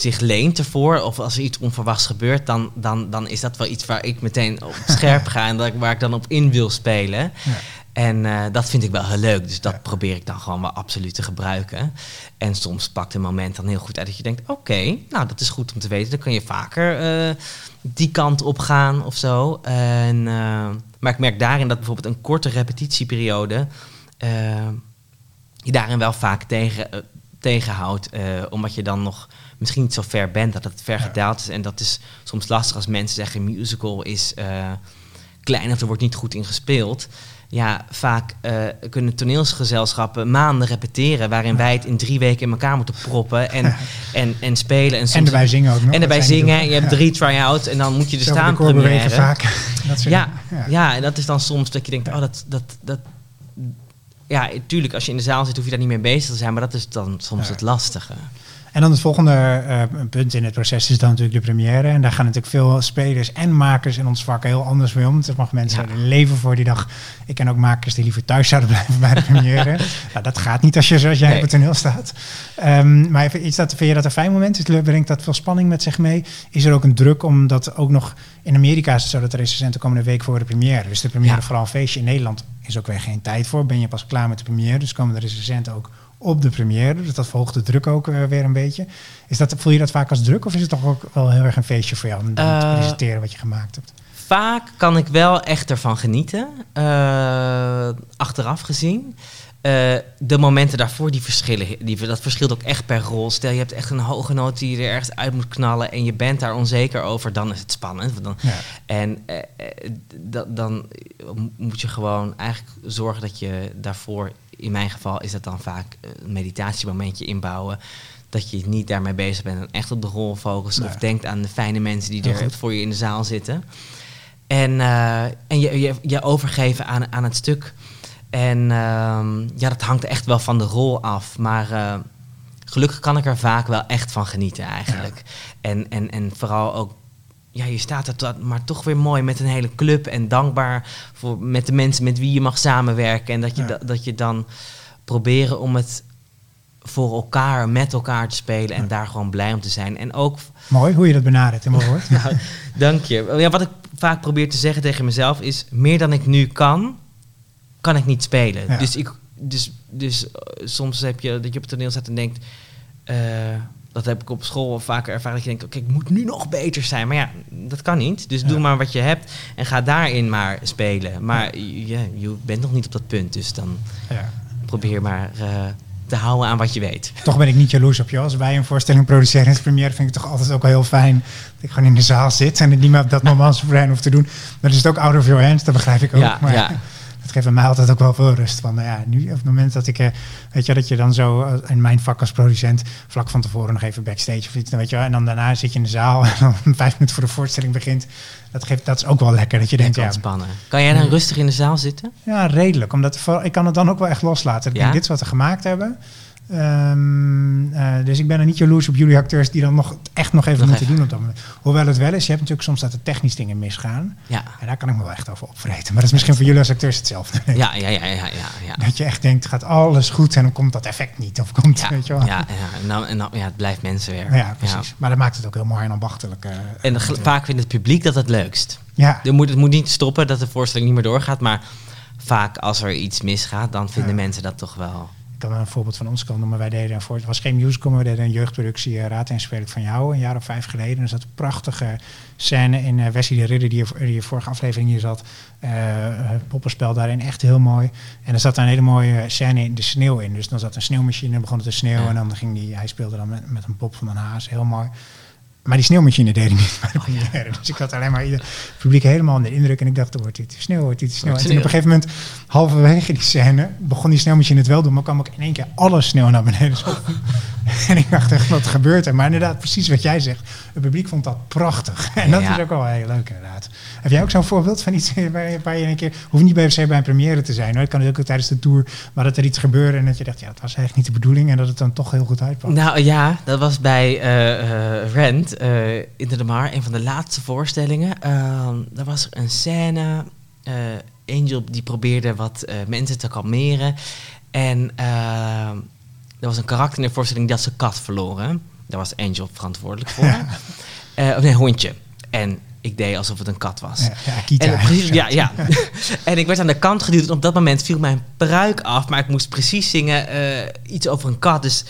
zich leent ervoor, of als er iets onverwachts gebeurt, dan, dan, dan is dat wel iets waar ik meteen op scherp ga en dat waar ik dan op in wil spelen. Ja. En eh, dat vind ik wel heel leuk. Dus dat Ja. probeer ik dan gewoon wel absoluut te gebruiken. En soms pakt een moment dan heel goed uit dat je denkt: oké, nou dat is goed om te weten. Dan kun je vaker eh, die kant op gaan of zo. En, eh, maar ik merk daarin dat bijvoorbeeld een korte repetitieperiode. je daarin wel vaak tegen, tegenhoudt. omdat je dan nog misschien niet zo ver bent dat het ver gedaald is. En dat is soms lastig als mensen zeggen: musical is eh, klein of er wordt niet goed in gespeeld. Ja, vaak eh, kunnen toneelsgezelschappen maanden repeteren, waarin wij het in drie weken in elkaar moeten proppen en, en, en spelen. En, soms, En erbij zingen ook nog. en erbij zingen. Je hebt drie try-outs en dan moet je er staan bewegen vaak. Dat soort Ja, ja. en dat is dan soms dat je denkt, oh, dat, dat, dat... Ja, tuurlijk, als je in de zaal zit, hoef je daar niet mee bezig te zijn. Maar dat is dan soms Ja. het lastige. En dan het volgende eh, punt in het proces is dan natuurlijk de première. En daar gaan natuurlijk veel spelers en makers in ons vak heel anders mee om. Er mag mensen Ja. leven voor die dag. Ik ken ook makers die liever thuis zouden blijven bij de première. nou, dat gaat niet als je zoals jij Nee. op het toneel staat. Ehm, maar even iets dat, vind je dat een fijn moment is? Brengt dat veel spanning met zich mee? Is er ook een druk omdat ook nog... In Amerika is het zo dat de recensenten komende week voor de première. Dus de première Ja. vooral een feestje. In Nederland is ook weer geen tijd voor. Ben je pas klaar met de première. Dus komen de recensenten ook op de première. Dus dat verhoogt de druk ook eh, weer een beetje. Is dat, voel je dat vaak als druk? Of is het toch ook wel heel erg een feestje voor jou om te Eh, presenteren wat je gemaakt hebt? Vaak kan ik wel echt ervan genieten, eh, achteraf gezien. de momenten daarvoor, die verschillen, die, dat verschilt ook echt per rol. Stel, je hebt echt een hoge noot die je er ergens uit moet knallen en je bent daar onzeker over, dan is het spannend. Dan, Ja. En da- dan moet je gewoon eigenlijk zorgen dat je daarvoor, in mijn geval is dat dan vaak een meditatiemomentje inbouwen. Dat je niet daarmee bezig bent en echt op de rol focust. Nee. Of denkt aan de fijne mensen die er goed. voor je in de zaal zitten. En, eh, en je, je, je overgeven aan, aan het stuk. En ehm, ja, dat hangt echt wel van de rol af. Maar eh, gelukkig kan ik er vaak wel echt van genieten eigenlijk. En, en, en vooral ook, ja, je staat er tot- maar toch weer mooi met een hele club. En dankbaar voor, met de mensen met wie je mag samenwerken. En dat je, Ja. da- dat je dan proberen om het voor elkaar, met elkaar te spelen. En Ja. daar gewoon blij om te zijn. En ook Mooi hoe je dat benadert mijn woord. nou, dank je. Ja, wat ik vaak probeer te zeggen tegen mezelf is: meer dan ik nu kan, kan ik niet spelen. Ja. Dus, ik, dus, dus eh, soms heb je dat je op het toneel staat en denkt. eh, dat heb ik op school wel vaker ervaren. Dat je denkt: oké, ik moet nu nog beter zijn. Maar ja, dat kan niet. Dus Ja. doe maar wat je hebt en ga daarin maar spelen. Maar ja, je bent nog niet op dat punt. Dus dan Ja. probeer maar eh, te houden aan wat je weet. Toch ben ik niet jaloers op je. Als wij een voorstelling produceren in het première, vind ik het toch altijd ook wel heel fijn dat ik gewoon in de zaal zit en het niet meer op dat moment soeverein hoef te doen. Dan is het ook out of your hands, dat begrijp ik ook. Ja, maar ja. dat geeft mij altijd ook wel veel rust. Van, nou ja, nu op het moment dat ik, eh, weet je, dat je dan zo eh, in mijn vak als producent vlak van tevoren nog even backstage of iets, dan weet je en dan daarna zit je in de zaal en dan vijf minuten voor de voorstelling begint. Dat, geeft, dat is ook wel lekker, dat je denkt, ja, ontspannen. Kan jij dan rustig in de zaal zitten? ja, redelijk. Omdat ik kan het dan ook wel echt loslaten. Ik Ja? denk, dit is wat we gemaakt hebben. Ehm, eh, dus ik ben er niet jaloers op jullie acteurs die dan nog echt nog even Nog moeten even. doen op dat moment. Hoewel het wel is, je hebt natuurlijk soms dat er technisch dingen misgaan. Ja. En daar kan ik me wel echt over opvreten. Maar dat is misschien voor jullie als acteurs hetzelfde. Ja, ja, ja, ja, ja, ja. Dat je echt denkt, gaat alles goed en dan komt dat effect niet. Of komt, Ja, weet je wel. ja, ja, en dan, en dan, ja, het blijft mensenwerk. Ja, precies. Maar dat maakt het ook heel mooi en ambachtelijk. eh, En gel- vaak vindt het publiek dat het leukst. ja, Er moet, het moet niet stoppen dat de voorstelling niet meer doorgaat, maar vaak als er iets misgaat, dan vinden mensen dat toch wel. Ik kan een voorbeeld van ons kan noemen. Wij deden een voor, het was geen musical, maar we deden een jeugdproductie uh, Raad en Speel ik van jou, een jaar of vijf geleden. Er zat een prachtige scène in uh, Wesley de Ridder, die in je vorige aflevering hier zat. Uh, poppenspel daarin, echt heel mooi. En er zat een hele mooie scène in de sneeuw in. Dus dan zat een sneeuwmachine en begon het te sneeuwen. Ja. En dan ging die, hij speelde dan met, met een pop van een haas, heel mooi. Maar die sneeuwmachine deed niet bij de première. Dus ik had alleen maar ieder het publiek helemaal in de indruk. En ik dacht, er wordt dit sneeuw, wordt dit sneeuw. En toen op een gegeven moment, halverwege die scène, begon die sneeuwmachine het wel doen. Maar kwam ook in één keer alle sneeuw naar beneden. en ik dacht echt, wat gebeurt er? Maar inderdaad, precies wat jij zegt. Het publiek vond dat prachtig. En dat Ja. is ook wel heel leuk inderdaad. Heb jij ook zo'n voorbeeld van iets waar je, waar je een keer... Hoeft niet bij, bij een première te zijn hoor. Het kan ook tijdens de tour. Maar dat er iets gebeurde en dat je dacht, ja, dat was eigenlijk niet de bedoeling. En dat het dan toch heel goed uitpakt. Nou ja, dat was bij eh eh Rent eh, in de Mar, een van de laatste voorstellingen. Uh, daar was er een scène. Angel die probeerde wat mensen te kalmeren. En eh, er was een karakter in de voorstelling had zijn kat verloren. Daar was Angel verantwoordelijk voor. Eh, of nee, hondje. En ik deed alsof het een kat was. Ja, ja, Kita En, precies, ja, ja. en ik werd aan de kant geduwd. En op dat moment viel mijn pruik af. Maar ik moest precies zingen eh, iets over een kat. Dus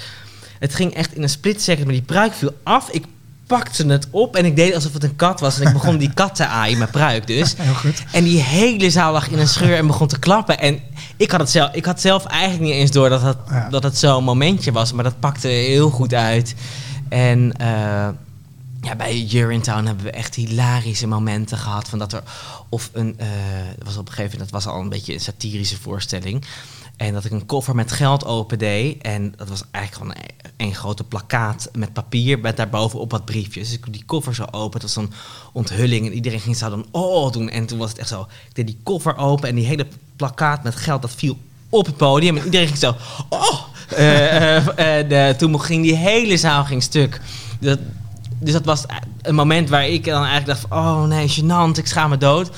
het ging echt in een split second. Maar die pruik viel af. Ik pakte het op en ik deed alsof het een kat was. En ik begon die kat te aaien, mijn pruik dus. Heel goed. En die hele zaal lag in een scheur en begon te klappen. En ik had het zelf, ik had zelf eigenlijk niet eens door dat het, Ja. dat het zo'n momentje was. Maar dat pakte heel goed uit. En eh, ja, bij Urinetown hebben we echt hilarische momenten gehad. Van dat er, of een, eh, was op een gegeven moment, dat was al een beetje een satirische voorstelling. En dat ik een koffer met geld opendeed. En dat was eigenlijk gewoon een, grote plakkaat met papier. Met daarbovenop wat briefjes. Dus ik die koffer zo open. Het was een onthulling. En iedereen ging zo dan oh doen. En toen was het echt zo. Ik deed die koffer open. En die hele plakkaat met geld dat viel op het podium. En iedereen ging zo oh. Uh, uh, de, toen ging die hele zaal ging stuk. Dus dat was een moment waar ik dan eigenlijk dacht: oh nee, gênant, ik schaam me dood.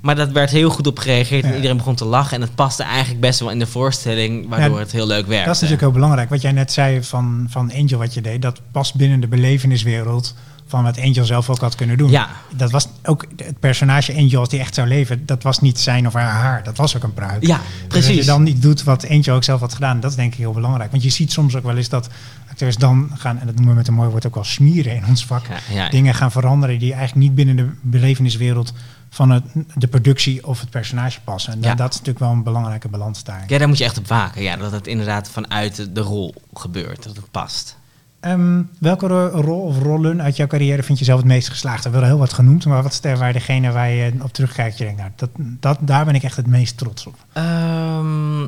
Maar dat werd heel goed op gereageerd en Ja. iedereen begon te lachen. En het paste eigenlijk best wel in de voorstelling, waardoor Ja, het heel leuk werkte. Dat is natuurlijk heel belangrijk. Wat jij net zei van, van Angel, wat je deed, dat past binnen de beleveniswereld van wat Angel zelf ook had kunnen doen. Ja, Dat was ook het personage Angel als die echt zou leven. Dat was niet zijn of haar haar. Dat was ook een pruik. ja Dus dat precies. je dan niet doet wat Angel ook zelf had gedaan. Dat is denk ik heel belangrijk. Want je ziet soms ook wel eens dat acteurs dan gaan, en dat noemen we met een mooi woord ook wel smeren in ons vak. Ja, ja. Dingen gaan veranderen die eigenlijk niet binnen de beleveniswereld van het, de productie of het personage passen. En Ja. dat is natuurlijk wel een belangrijke balans daarin. Ja, daar moet je echt op waken. Ja, dat het inderdaad vanuit de- rol gebeurt, dat het past. Ehm, welke ro- rol of rollen uit jouw carrière vind je zelf het meest geslaagd? Er werden heel wat genoemd, maar wat is waar degene waar je op terugkijkt, je denkt, nou, dat, dat, daar ben ik echt het meest trots op. Ehm,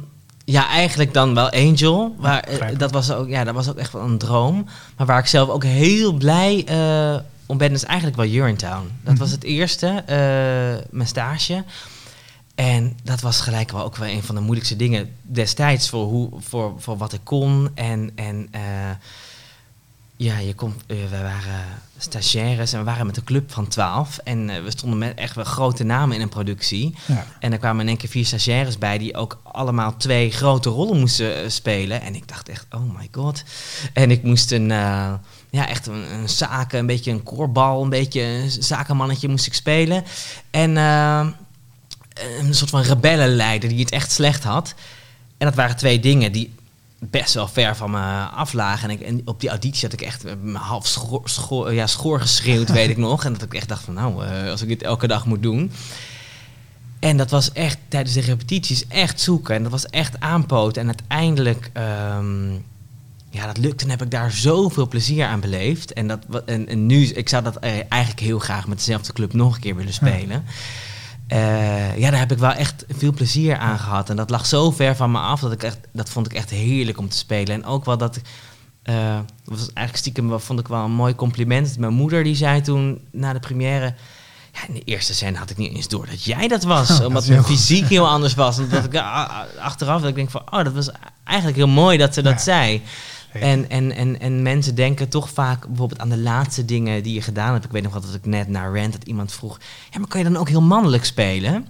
ja, eigenlijk dan wel Angel. Waar, eh, dat, was ook, ja, dat was ook echt wel een droom. Maar waar ik zelf ook heel blij eh, om ben, is eigenlijk wel Urinetown. Dat Mhm. was het eerste, eh, mijn stage. En dat was gelijk wel ook wel een van de moeilijkste dingen destijds voor, hoe, voor, voor wat ik kon. En, en eh, ja, je komt, eh, we waren stagiaires en we waren met een club van 12. En we stonden met echt wel grote namen in een productie. Ja. En er kwamen in één keer vier stagiaires bij die ook allemaal twee grote rollen moesten spelen. En ik dacht echt, oh my god. En ik moest een, ja, echt een, een zaken, een beetje een koorbal, een beetje een zakenmannetje moest ik spelen. En eh, een soort van rebellenleider die het echt slecht had. En dat waren twee dingen die best wel ver van me aflagen. En, ik, en op die auditie had ik echt eh, half schoor, schoor, ja, schoor geschreeuwd, weet ik nog. En dat ik echt dacht van, nou, eh, als ik dit elke dag moet doen... En dat was echt tijdens de repetities echt zoeken. En dat was echt aanpoten. En uiteindelijk, ehm, ja, dat lukte. En heb ik daar zoveel plezier aan beleefd. En, dat, en, en nu, ik zou dat eh, eigenlijk heel graag met dezelfde club nog een keer willen spelen. Eh, ja, daar heb ik wel echt veel plezier aan gehad. En dat lag zo ver van me af dat ik echt, dat vond ik echt heerlijk om te spelen. En ook wel dat ik, eh, was eigenlijk stiekem, vond ik wel een mooi compliment. Mijn moeder die zei toen na de première. Ja, in de eerste scène had ik niet eens door dat jij dat was. Oh, dat omdat mijn fysiek heel anders was. En dat ik achteraf dat ik denk van, oh, dat was eigenlijk heel mooi dat ze dat Ja. zei. En, en, en, en mensen denken toch vaak bijvoorbeeld aan de laatste dingen die je gedaan hebt. Ik weet nog wel dat ik net naar Rant dat iemand vroeg... Ja, maar kan je dan ook heel mannelijk spelen?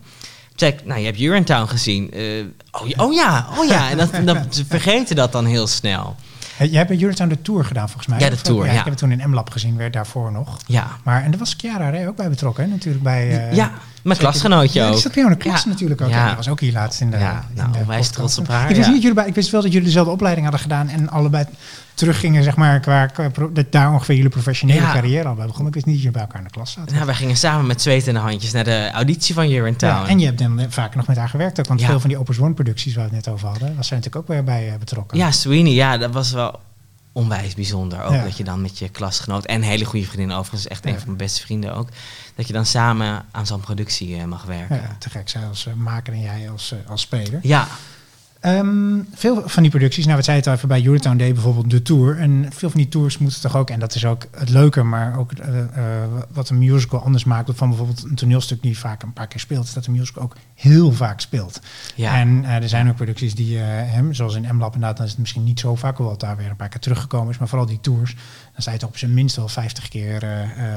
Ik, nou, je hebt Urinetown gezien. Eh, oh, ja, oh ja, oh ja. En dat, dat, ze vergeten dat dan heel snel. Jij hebt bij de Tour gedaan, volgens mij. Ja, de Tour, Ik ja. heb het toen in M-Lab gezien, werd daarvoor nog. Ja, Maar, en daar was Chiara Rey ook bij betrokken, natuurlijk bij... eh, ja mijn klasgenootje ja, ook. die zat bij jou in de klas Ja. natuurlijk ook. Ja. Was ook hier laatst in de Ja, in nou, de podcast. trots op haar, Ik wist, niet jullie bij, ik wist wel dat jullie dezelfde opleiding hadden gedaan en allebei teruggingen, zeg maar, qua, dat daar ongeveer jullie professionele carrière al bij begon. Ik wist niet dat jullie bij elkaar in de klas zaten. Nou, wij gingen samen met zweet in de handjes naar de auditie van Urinetown. Ja, en je hebt dan vaker nog met haar gewerkt ook, want veel van die Opus One producties waar we het net over hadden, was zij natuurlijk ook weer bij eh, betrokken. Ja, Sweeney, ja, dat was wel onwijs bijzonder. Ook Ja. dat je dan met je klasgenoot en een hele goede vriendin, overigens echt een Ja. van mijn beste vrienden ook, dat je dan samen aan zo'n productie eh, mag werken. Ja, te gek, zij als eh, maker en jij als, eh, als speler. Ja, Ehm, veel van die producties, nou we zeiden het al even bij Euratown Day bijvoorbeeld de tour. En veel van die tours moeten toch ook, en dat is ook het leuke, maar ook eh, eh, wat een musical anders maakt van bijvoorbeeld een toneelstuk die vaak een paar keer speelt, is dat een musical ook heel vaak speelt. ja. En eh, er zijn ook producties die, hem, zoals in M-Lab inderdaad, dan is het misschien niet zo vaak, hoewel het daar weer een paar keer teruggekomen is, maar vooral die tours, dan sta je toch op zijn minst wel 50 keer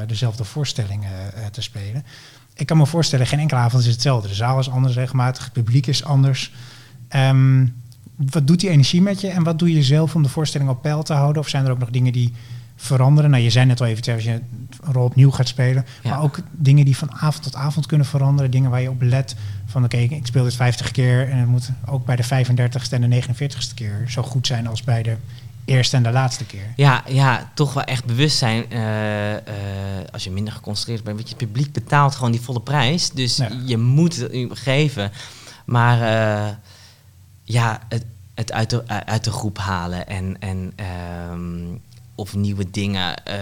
dezelfde voorstelling eh, te spelen. Ik kan me voorstellen, geen enkele avond is hetzelfde. De zaal is anders regelmatig, het publiek is anders. Ehm, wat doet die energie met je en wat doe je zelf om de voorstelling op peil te houden? Of zijn er ook nog dingen die veranderen? Nou, je zei net al even als je een rol opnieuw gaat spelen, Ja. maar ook dingen die van avond tot avond kunnen veranderen. Dingen waar je op let van oké, ik speel dit 50 keer en het moet ook bij de 35ste en de 49ste keer zo goed zijn als bij de eerste en de laatste keer. Ja, ja, toch wel echt bewust zijn. eh, eh, als je minder geconcentreerd bent. Want je publiek betaalt gewoon die volle prijs. Dus Ja. je moet het geven. Maar eh, ja, het, uit, de, uit de groep halen. En, en ehm, of nieuwe dingen eh,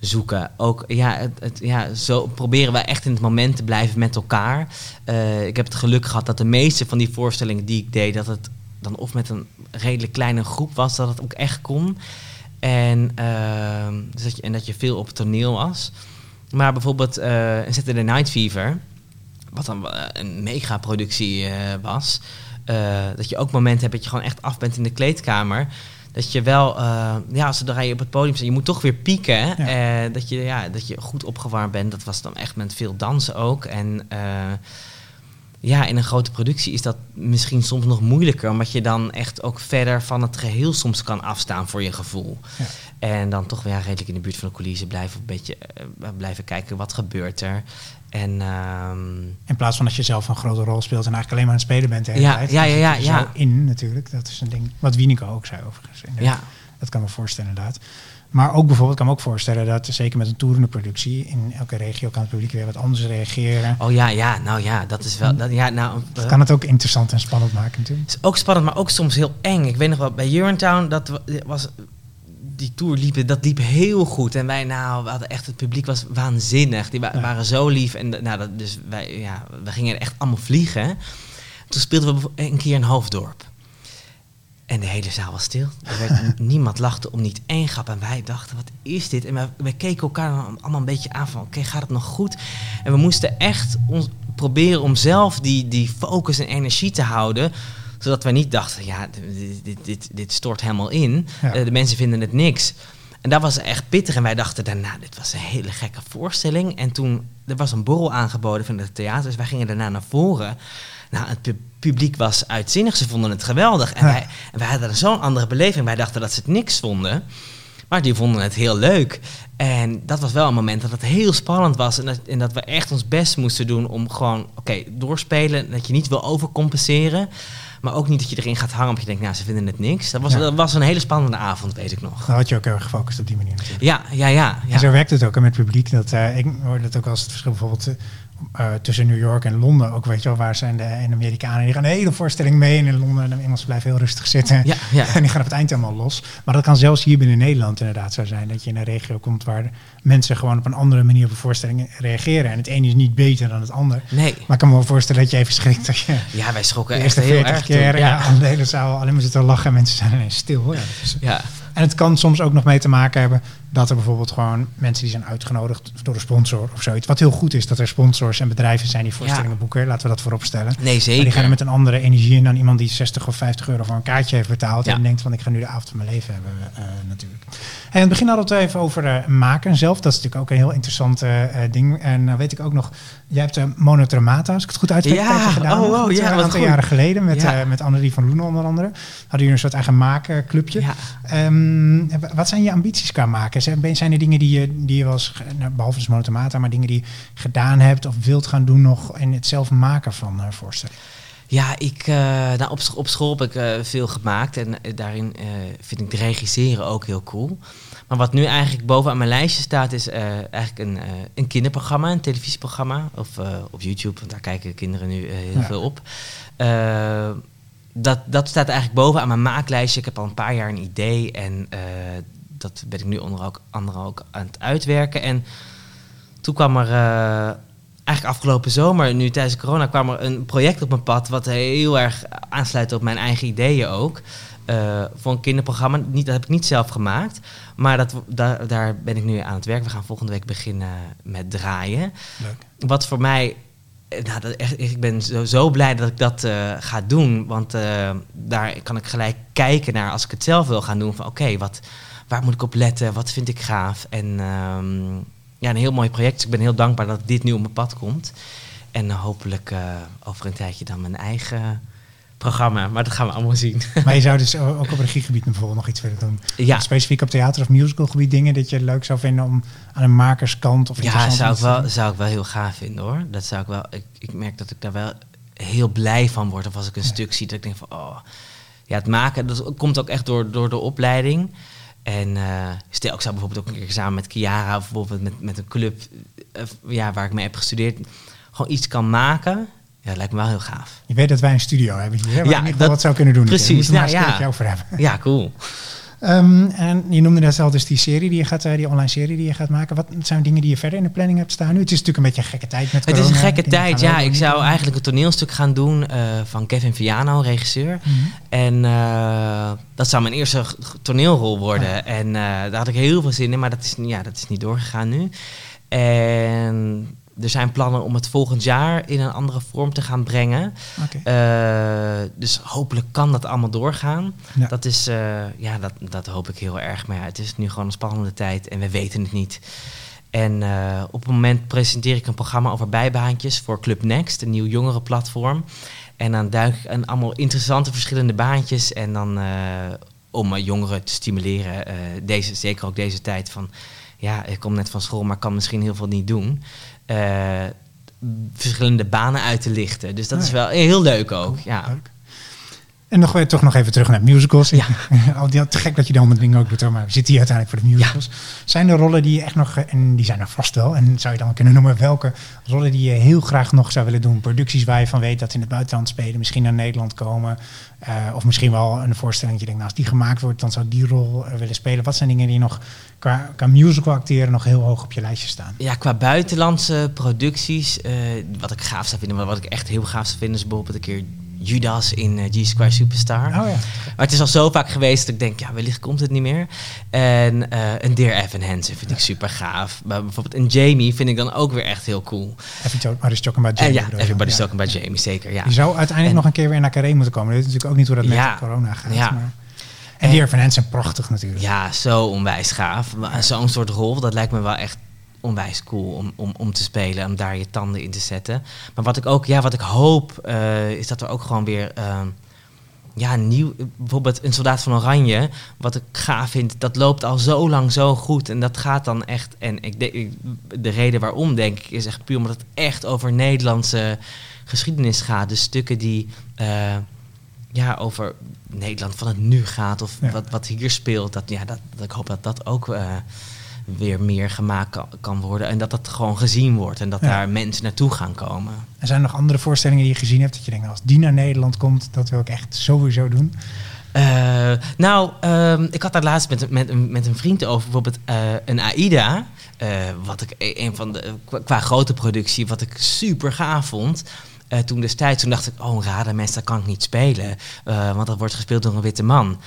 zoeken. Ook, ja, het, ja, zo proberen we echt in het moment te blijven met elkaar. Eh, ik heb het geluk gehad dat de meeste van die voorstellingen die ik deed... dat het dan of met een redelijk kleine groep was, dat het ook echt kon. En, ehm, dus dat je, en dat je veel op het toneel was. Maar bijvoorbeeld eh een Saturday Night Fever, wat dan eh, een megaproductie eh was. Eh, dat je ook momenten hebt dat je gewoon echt af bent in de kleedkamer. Dat je wel, eh, ja, zodra je op het podium staat, je moet toch weer pieken. Ja. Eh, dat, je, ja, dat je goed opgewarmd bent. Dat was dan echt met veel dansen ook. En ja, in een grote productie is dat misschien soms nog moeilijker, omdat je dan echt ook verder van het geheel soms kan afstaan voor je gevoel. Ja. En dan toch weer ja, redelijk in de buurt van de coulissen blijven, een beetje, eh, blijven kijken wat gebeurt er. En ehm, In plaats van dat je zelf een grote rol speelt en eigenlijk alleen maar aan het spelen bent de hele Ja, tijd. ja, ja, ja, zo in natuurlijk. Dat is een ding. Wat Wieneke ook zei overigens. ja, Dat kan me voorstellen inderdaad. Maar ook bijvoorbeeld, ik kan me ook voorstellen dat zeker met een toerende productie, in elke regio kan het publiek weer wat anders reageren. oh ja, ja, nou ja, dat is wel, dat, ja, nou, Dat kan het ook interessant en spannend maken natuurlijk. Is ook spannend, maar ook soms heel eng. Ik weet nog wel, bij Urinetown, dat wa- was... Die tour liep, dat liep heel goed. En wij, nou, we hadden echt, het publiek was waanzinnig. Die wa- Ja. waren zo lief. En nou, dat, dus wij, ja, we gingen echt allemaal vliegen. Toen speelden we een keer in Hoofddorp. En de hele zaal was stil. Er werd, niemand lachte om niet één grap. En wij dachten, wat is dit? En wij, wij keken elkaar allemaal een beetje aan van, oké, gaat het nog goed? En we moesten echt ons proberen om zelf die, die focus en energie te houden. Zodat wij niet dachten, ja, dit, dit, dit, dit stort helemaal in. Ja. Eh, de mensen vinden het niks. En dat was echt pittig. En wij dachten daarna, dit was een hele gekke voorstelling. En toen, er was een borrel aangeboden van het theater. Dus wij gingen daarna naar voren. Nou, het pu- publiek was uitzinnig. Ze vonden het geweldig. En, Ja. wij, en wij hadden zo'n andere beleving. Wij dachten dat ze het niks vonden. Maar die vonden het heel leuk. En dat was wel een moment dat het heel spannend was. En dat, en dat we echt ons best moesten doen om gewoon, oké, doorspelen. Dat je niet wil overcompenseren. Maar ook niet dat je erin gaat hangen omdat je denkt, nou, ze vinden het niks. Dat was, Ja. dat was een hele spannende avond, weet ik nog. Dan had je ook heel erg gefocust op die manier natuurlijk. Ja, ja, ja. En zo werkt het ook hè, met het publiek. Dat, eh, ik hoorde dat ook als het verschil bijvoorbeeld eh, eh, tussen New York en Londen. Ook weet je wel, waar zijn de en Amerikanen. Die gaan de hele voorstelling mee. En in Londen de Engelsen blijven heel rustig zitten. Ja, ja. En die gaan op het eind helemaal los. Maar dat kan zelfs hier binnen Nederland inderdaad zo zijn. Dat je in een regio komt waar mensen gewoon op een andere manier op een voorstelling reageren. En het ene is niet beter dan het ander. Nee. Maar ik kan me wel voorstellen dat je even schrikt dat je Ja, wij schrokken echt heel 40 erg toen. ja. Ja. aan de hele zaal alleen maar zitten lachen. En mensen zijn ineens stil. Ja, is, ja. en het kan soms ook nog mee te maken hebben dat er bijvoorbeeld gewoon mensen die zijn uitgenodigd door een sponsor of zoiets. Wat heel goed is dat er sponsors en bedrijven zijn die voorstellingen boeken. Laten we dat voorop stellen. Nee, Maar die gaan er zeker. met een andere energie in dan iemand die 60 of 50 euro voor een kaartje heeft betaald. Ja. En denkt van ik ga nu de avond van mijn leven hebben eh, natuurlijk. En in het begin hadden we het even over eh, maken zelf. Dat is natuurlijk ook een heel interessant eh, ding. En weet ik ook nog, jij hebt uh, Monotremata, als ik het goed uitspreek, Ja, een gedaan. oh, wow, Dat, ja, een aantal goed. jaren geleden met, Ja. met Annelie van Loenen onder andere. Hadden jullie een soort eigen maakclubje. Ja. Ehm, wat zijn je ambities qua maken? Zijn, zijn er dingen die je, die je wel eens, nou, behalve dus Monotomata, maar dingen die je gedaan hebt of wilt gaan doen nog in het zelf maken van voorstellingen? Ja, ik, eh, nou, op, op school heb ik eh, veel gemaakt en daarin vind ik de regisseren ook heel cool. Maar wat nu eigenlijk bovenaan mijn lijstje staat, is eigenlijk een, een kinderprogramma, een televisieprogramma. Of op YouTube, want daar kijken kinderen nu heel Ja. veel op. Dat, dat staat eigenlijk bovenaan mijn maaklijstje. Ik heb al een paar jaar een idee en eh, dat ben ik nu onder ook, andere ook aan het uitwerken. En toen kwam er eh, eigenlijk afgelopen zomer, nu tijdens corona, kwam er een project op mijn pad wat heel erg aansluit op mijn eigen ideeën ook. Eh, voor een kinderprogramma. Niet, dat heb ik niet zelf gemaakt. Maar dat, daar, daar ben ik nu aan het werk. We gaan volgende week beginnen met draaien. Leuk. Wat voor mij. eh, Nou, dat echt, ik ben zo, zo blij dat ik dat eh, ga doen. Want daar kan ik gelijk kijken naar als ik het zelf wil gaan doen. Van oké, wat waar moet ik op letten? Wat vind ik gaaf? En ehm, ja, een heel mooi project. Dus ik ben heel dankbaar dat dit nu op mijn pad komt. En hopelijk eh, over een tijdje dan mijn eigen programma. Maar dat gaan we allemaal zien. Maar je zou dus ook op regiegebied bijvoorbeeld nog iets willen doen. ja, Specifiek op theater- of musicalgebied dingen dat je leuk zou vinden om aan een makerskant of Ja, zou ik, wel, zou ik wel heel gaaf vinden hoor. Dat zou ik wel. Ik, ik merk dat ik daar wel heel blij van word. Of als ik een Ja. stuk zie dat ik denk van oh. Ja, het maken, dat komt ook echt door, door de opleiding. En eh, stel, ik zou bijvoorbeeld ook een keer samen met Kiara, of bijvoorbeeld met, met een club eh, ja, waar ik mee heb gestudeerd, gewoon iets kan maken. Ja, dat lijkt me wel heel gaaf. Je weet dat wij een studio hebben hier, waar Ja, geval dat- wat zou kunnen doen. precies, nou, ja. keertje over hebben. Ja, cool. Ehm, en je noemde net al dus die serie die je gaat, eh, die online serie die je gaat maken. Wat zijn dingen die je verder in de planning hebt staan nu? Het is natuurlijk een beetje een gekke tijd met Het is een corona. gekke Dingen tijd, ja. Ik zou eigenlijk een toneelstuk gaan doen eh, van Kevin Viano, regisseur. Mhm. En eh, dat zou mijn eerste toneelrol worden. Ja. En daar had ik heel veel zin in, maar dat is, ja, dat is niet doorgegaan nu. En er zijn plannen om het volgend jaar in een andere vorm te gaan brengen. Eh, dus hopelijk kan dat allemaal doorgaan. Ja. Dat, is, eh, ja, dat, dat hoop ik heel erg. Maar ja, het is nu gewoon een spannende tijd en we weten het niet. En uh, op het moment presenteer ik een programma over bijbaantjes voor Club Next, een nieuw jongerenplatform. En dan duik ik een allemaal interessante verschillende baantjes. En dan om jongeren te stimuleren, deze, zeker ook deze tijd van ja, ik kom net van school, maar kan misschien heel veel niet doen. Verschillende banen uit te lichten. Dus dat is wel heel leuk ook. Ja. Leuk. En nog, toch nog even terug naar musicals. Ja. Al die, te gek dat je die allemaal dingen ook doet, maar we zitten hier uiteindelijk voor de musicals. Zijn er rollen die je echt nog, en die zijn er vast wel, en zou je dan kunnen noemen welke rollen die je heel graag nog zou willen doen? Producties waar je van weet dat in het buitenland spelen, misschien naar Nederland komen, uh, of misschien wel een voorstelling dat je denkt, nou, als die gemaakt wordt, dan zou die rol uh, willen spelen. Wat zijn dingen die nog qua, qua musical acteren nog heel hoog op je lijstje staan? Ja, qua buitenlandse producties, uh, wat ik gaaf zou vinden, maar wat ik echt heel gaaf zou vinden, is bijvoorbeeld een keer Judas in uh, Square Superstar. Oh, ja. Maar het is al zo vaak geweest dat ik denk, ja, wellicht komt het niet meer. En uh, een Dear Evan Hansen vind ik super gaaf. Maar bijvoorbeeld een Jamie vind ik dan ook weer echt heel cool. Everybody's talking about Jamie. Uh, ja, Everybody's talking about Jamie, zeker. Ja. Die zou uiteindelijk nog een keer weer naar Carré moeten komen. Dit is natuurlijk ook niet hoe dat met corona gaat. Ja. Maar... En Dear Evan Hansen, prachtig natuurlijk. Ja, zo onwijs gaaf. Zo'n soort rol, dat lijkt me wel echt onwijs cool om, om, om te spelen, om daar je tanden in te zetten. Maar wat ik ook, ja, wat ik hoop, uh, is dat er ook gewoon weer. Uh, ja, nieuw, bijvoorbeeld een soldaat van Oranje, wat ik gaaf vind, dat loopt al zo lang zo goed. En dat gaat dan echt. En ik denk, de reden waarom, denk ik, is echt puur omdat het echt over Nederlandse geschiedenis gaat. De stukken die uh, ja, over Nederland van het nu gaat, of wat, wat hier speelt. Dat, ja, dat, dat ik hoop dat dat ook. Uh, weer meer gemaakt kan, worden. En dat dat gewoon gezien wordt en dat daar mensen naartoe gaan komen. Er zijn nog andere voorstellingen die je gezien hebt dat je denkt, als die naar Nederland komt, dat wil ik echt sowieso doen? Uh, nou, uh, ik had daar laatst met, met, met een vriend over bijvoorbeeld uh, een AIDA. Uh, wat ik e-, een van de qua grote productie, wat ik super gaaf vond. toen destijds, toen dacht ik, oh, een radarmens, dat kan ik niet spelen. want dat wordt gespeeld door een witte man.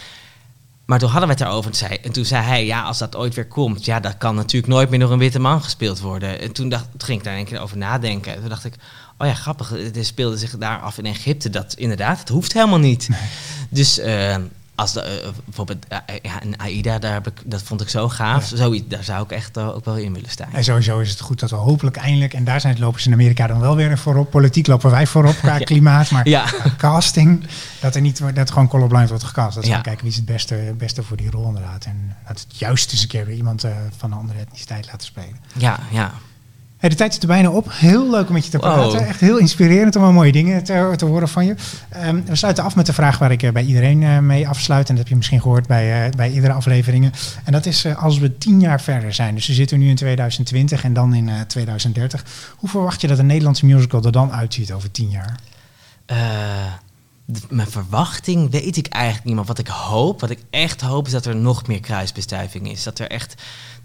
Maar toen hadden we het erover en, zei, en toen zei hij, ja, als dat ooit weer komt, ja, dat kan natuurlijk nooit meer door een witte man gespeeld worden. En toen, dacht, toen ging ik daar een keer over nadenken. En toen dacht ik, oh ja, grappig, het speelde zich daar af in Egypte. Dat inderdaad, het hoeft helemaal niet. Dus uh, als de, uh, bijvoorbeeld uh, ja, een AIDA, daar heb ik, dat vond ik zo gaaf. Ja. Zoiets, daar zou ik echt ook wel in willen staan. En sowieso is het goed dat we hopelijk eindelijk, en daar zijn het lopers in Amerika dan wel weer voorop. Politiek lopen wij voorop qua klimaat, maar casting, dat er niet dat gewoon colorblind wordt gecast. Dat ze gaan kijken wie is het beste, beste voor die rol inderdaad. En dat het juist eens een keer weer iemand van een andere etniciteit laten spelen. Ja, ja. Hey, de tijd zit er bijna op. Heel leuk om met je te praten. Echt heel inspirerend om wel mooie dingen te, te horen van je. Um, we sluiten af met de vraag waar ik uh, bij iedereen uh, mee afsluit. En dat heb je misschien gehoord bij, uh, bij iedere afleveringen. En dat is als we tien jaar verder zijn. Dus we zitten nu in 2020 en dan in 2030. Hoe verwacht je dat een Nederlandse musical er dan uitziet over tien jaar? Mijn verwachting weet ik eigenlijk niet. Maar wat ik hoop, wat ik echt hoop, is dat er nog meer kruisbestuiving is. Dat er echt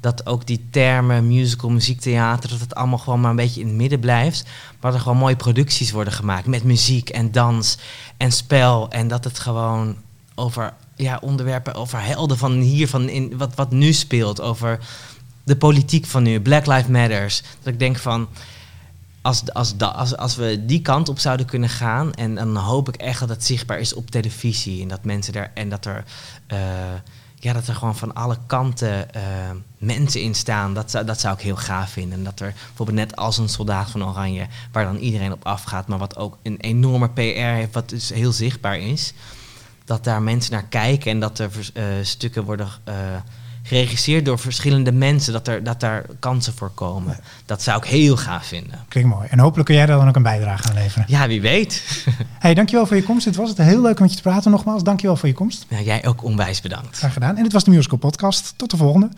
dat ook die termen, musical, muziektheater, dat het allemaal gewoon maar een beetje in het midden blijft. Maar dat er gewoon mooie producties worden gemaakt met muziek en dans en spel. En dat het gewoon over ja, onderwerpen, over helden van hier, van in, wat, wat nu speelt, over de politiek van nu, Black Lives Matters. Dat ik denk van, als, als, als, we die kant op zouden kunnen gaan, en dan hoop ik echt dat het zichtbaar is op televisie en dat mensen daar en dat er. Uh, ja, dat er gewoon van alle kanten uh, mensen in staan. Dat, zou, dat zou ik heel gaaf vinden. En dat er bijvoorbeeld net als een soldaat van Oranje, waar dan iedereen op afgaat, maar wat ook een enorme PR heeft, wat dus heel zichtbaar is. Dat daar mensen naar kijken en dat er uh, stukken worden geregisseerd door verschillende mensen, dat, er, dat daar kansen voor komen. Dat zou ik heel gaaf vinden. Klinkt mooi. En hopelijk kun jij daar dan ook een bijdrage aan leveren. Ja, wie weet. hey, dankjewel voor je komst. Het was het heel leuk om met je te praten nogmaals. Dankjewel voor je komst. Ja, jij ook onwijs bedankt. Graag gedaan. En dit was de Musical Podcast. Tot de volgende.